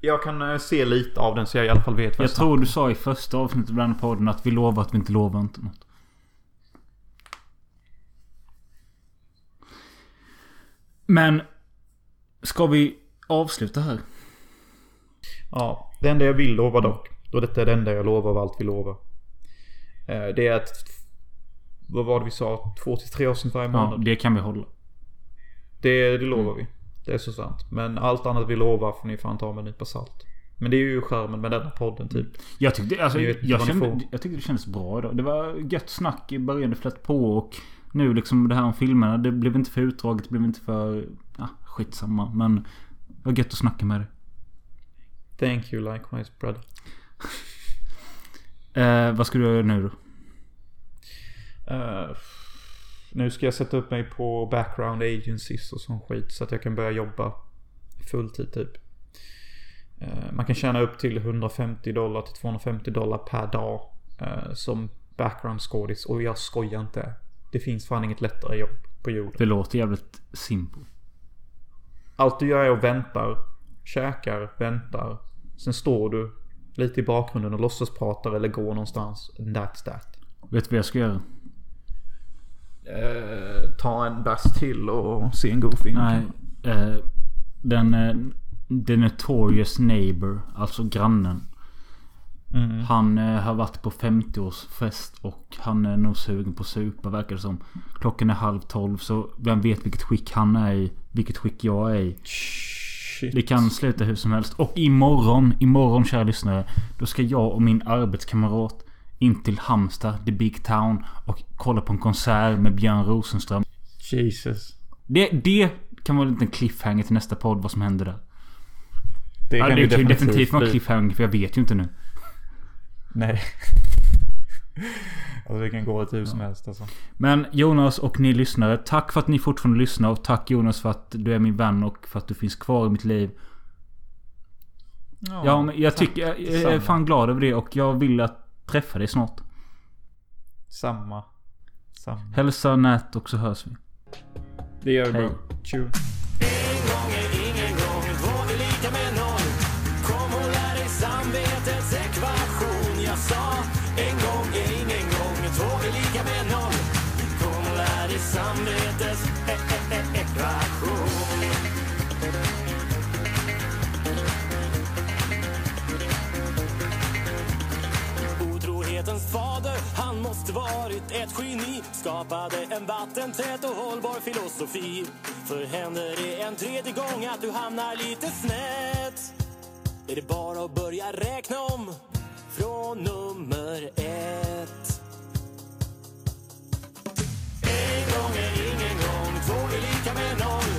Jag kan eh, se lite av den så jag i alla fall vet vad Jag tror du sa i första avsnittet här podden att vi lovar att vi inte lovar inte något. Men... Ska vi avsluta här? Ja, det enda jag vill lova dock. Och detta är det enda jag lovar av allt vi lovar. eh, Det är att... Vad var det vi sa? Två till tre avsnitt varje Ja, månad. det kan vi hålla. Det, det lovar vi. Det är så sant. Men allt annat vi lovar får ni fan ta med en nypa salt. Men det är ju skärmen med denna podden typ. Jag tyckte, alltså, jag, ni kände, jag tyckte det kändes bra idag. Det var gött snack i början. Det flöt på och nu liksom det här om filmerna. Det blev inte för utdraget. Det blev inte för... Ja, skitsamma. Men det var gött att snacka med dig. Thank you likewise brother. Eh, vad ska du göra nu då? Eh, nu ska jag sätta upp mig på background agencies och sån skit. Så att jag kan börja jobba fulltid typ. Eh, man kan tjäna upp till 150 dollar till 250 dollar per dag. eh, som background skådis. Och jag skojar inte. Det finns fan inget lättare jobb på jorden. Det låter jävligt simpelt. Allt du gör är att vänta käkar, väntar. Sen står du lite i bakgrunden och låtsaspratar eller går någonstans. That's that. Vet du vad jag ska göra? Eh, ta en bärs till och se en god film. Nej. Eh, den... Eh, The Notorious Neighbor, alltså grannen. Mm. Han eh, har varit på 50-årsfest och han är nog sugen på supa verkar det som. Klockan är halv tolv så vem vet vilket skick han är i. Vilket skick jag är i. Shit. Det kan sluta hur som helst. Och imorgon, imorgon kära lyssnare. Då ska jag och min arbetskamrat in till Halmstad, the big town. Och kolla på en konsert med Björn Rosenström. Jesus. Det, det kan vara en liten cliffhanger till nästa podd vad som händer där. Det Ja, kan det ju kan ju definitivt vara cliffhanger för jag vet ju inte nu. Nej. alltså det kan gå ett hur som helst alltså. Men Jonas och ni lyssnare. Tack för att ni fortfarande lyssnar. Och tack Jonas för att du är min vän och för att du finns kvar i mitt liv. Ja, men jag tycker... Jag, jag är fan glad över det och jag vill att träffa dig snart. Samma. Samma. Hälsa nät och så hörs vi. Det gör vi Hej. bra. Varit ett geni. Skapade en vattentät och hållbar filosofi. För händer det en tredje gång att du hamnar lite snett Är det bara att börja räkna om från nummer ett. En gång är ingen gång, två är lika med noll.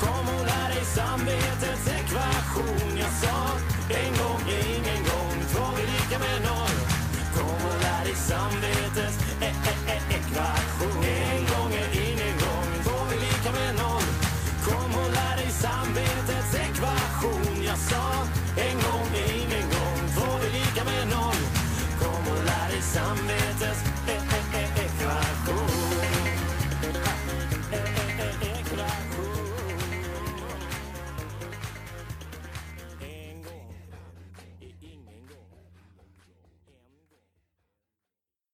Kom och lär dig samvetets ekvation. Jag sa en gång är ingen gång, två är lika med noll och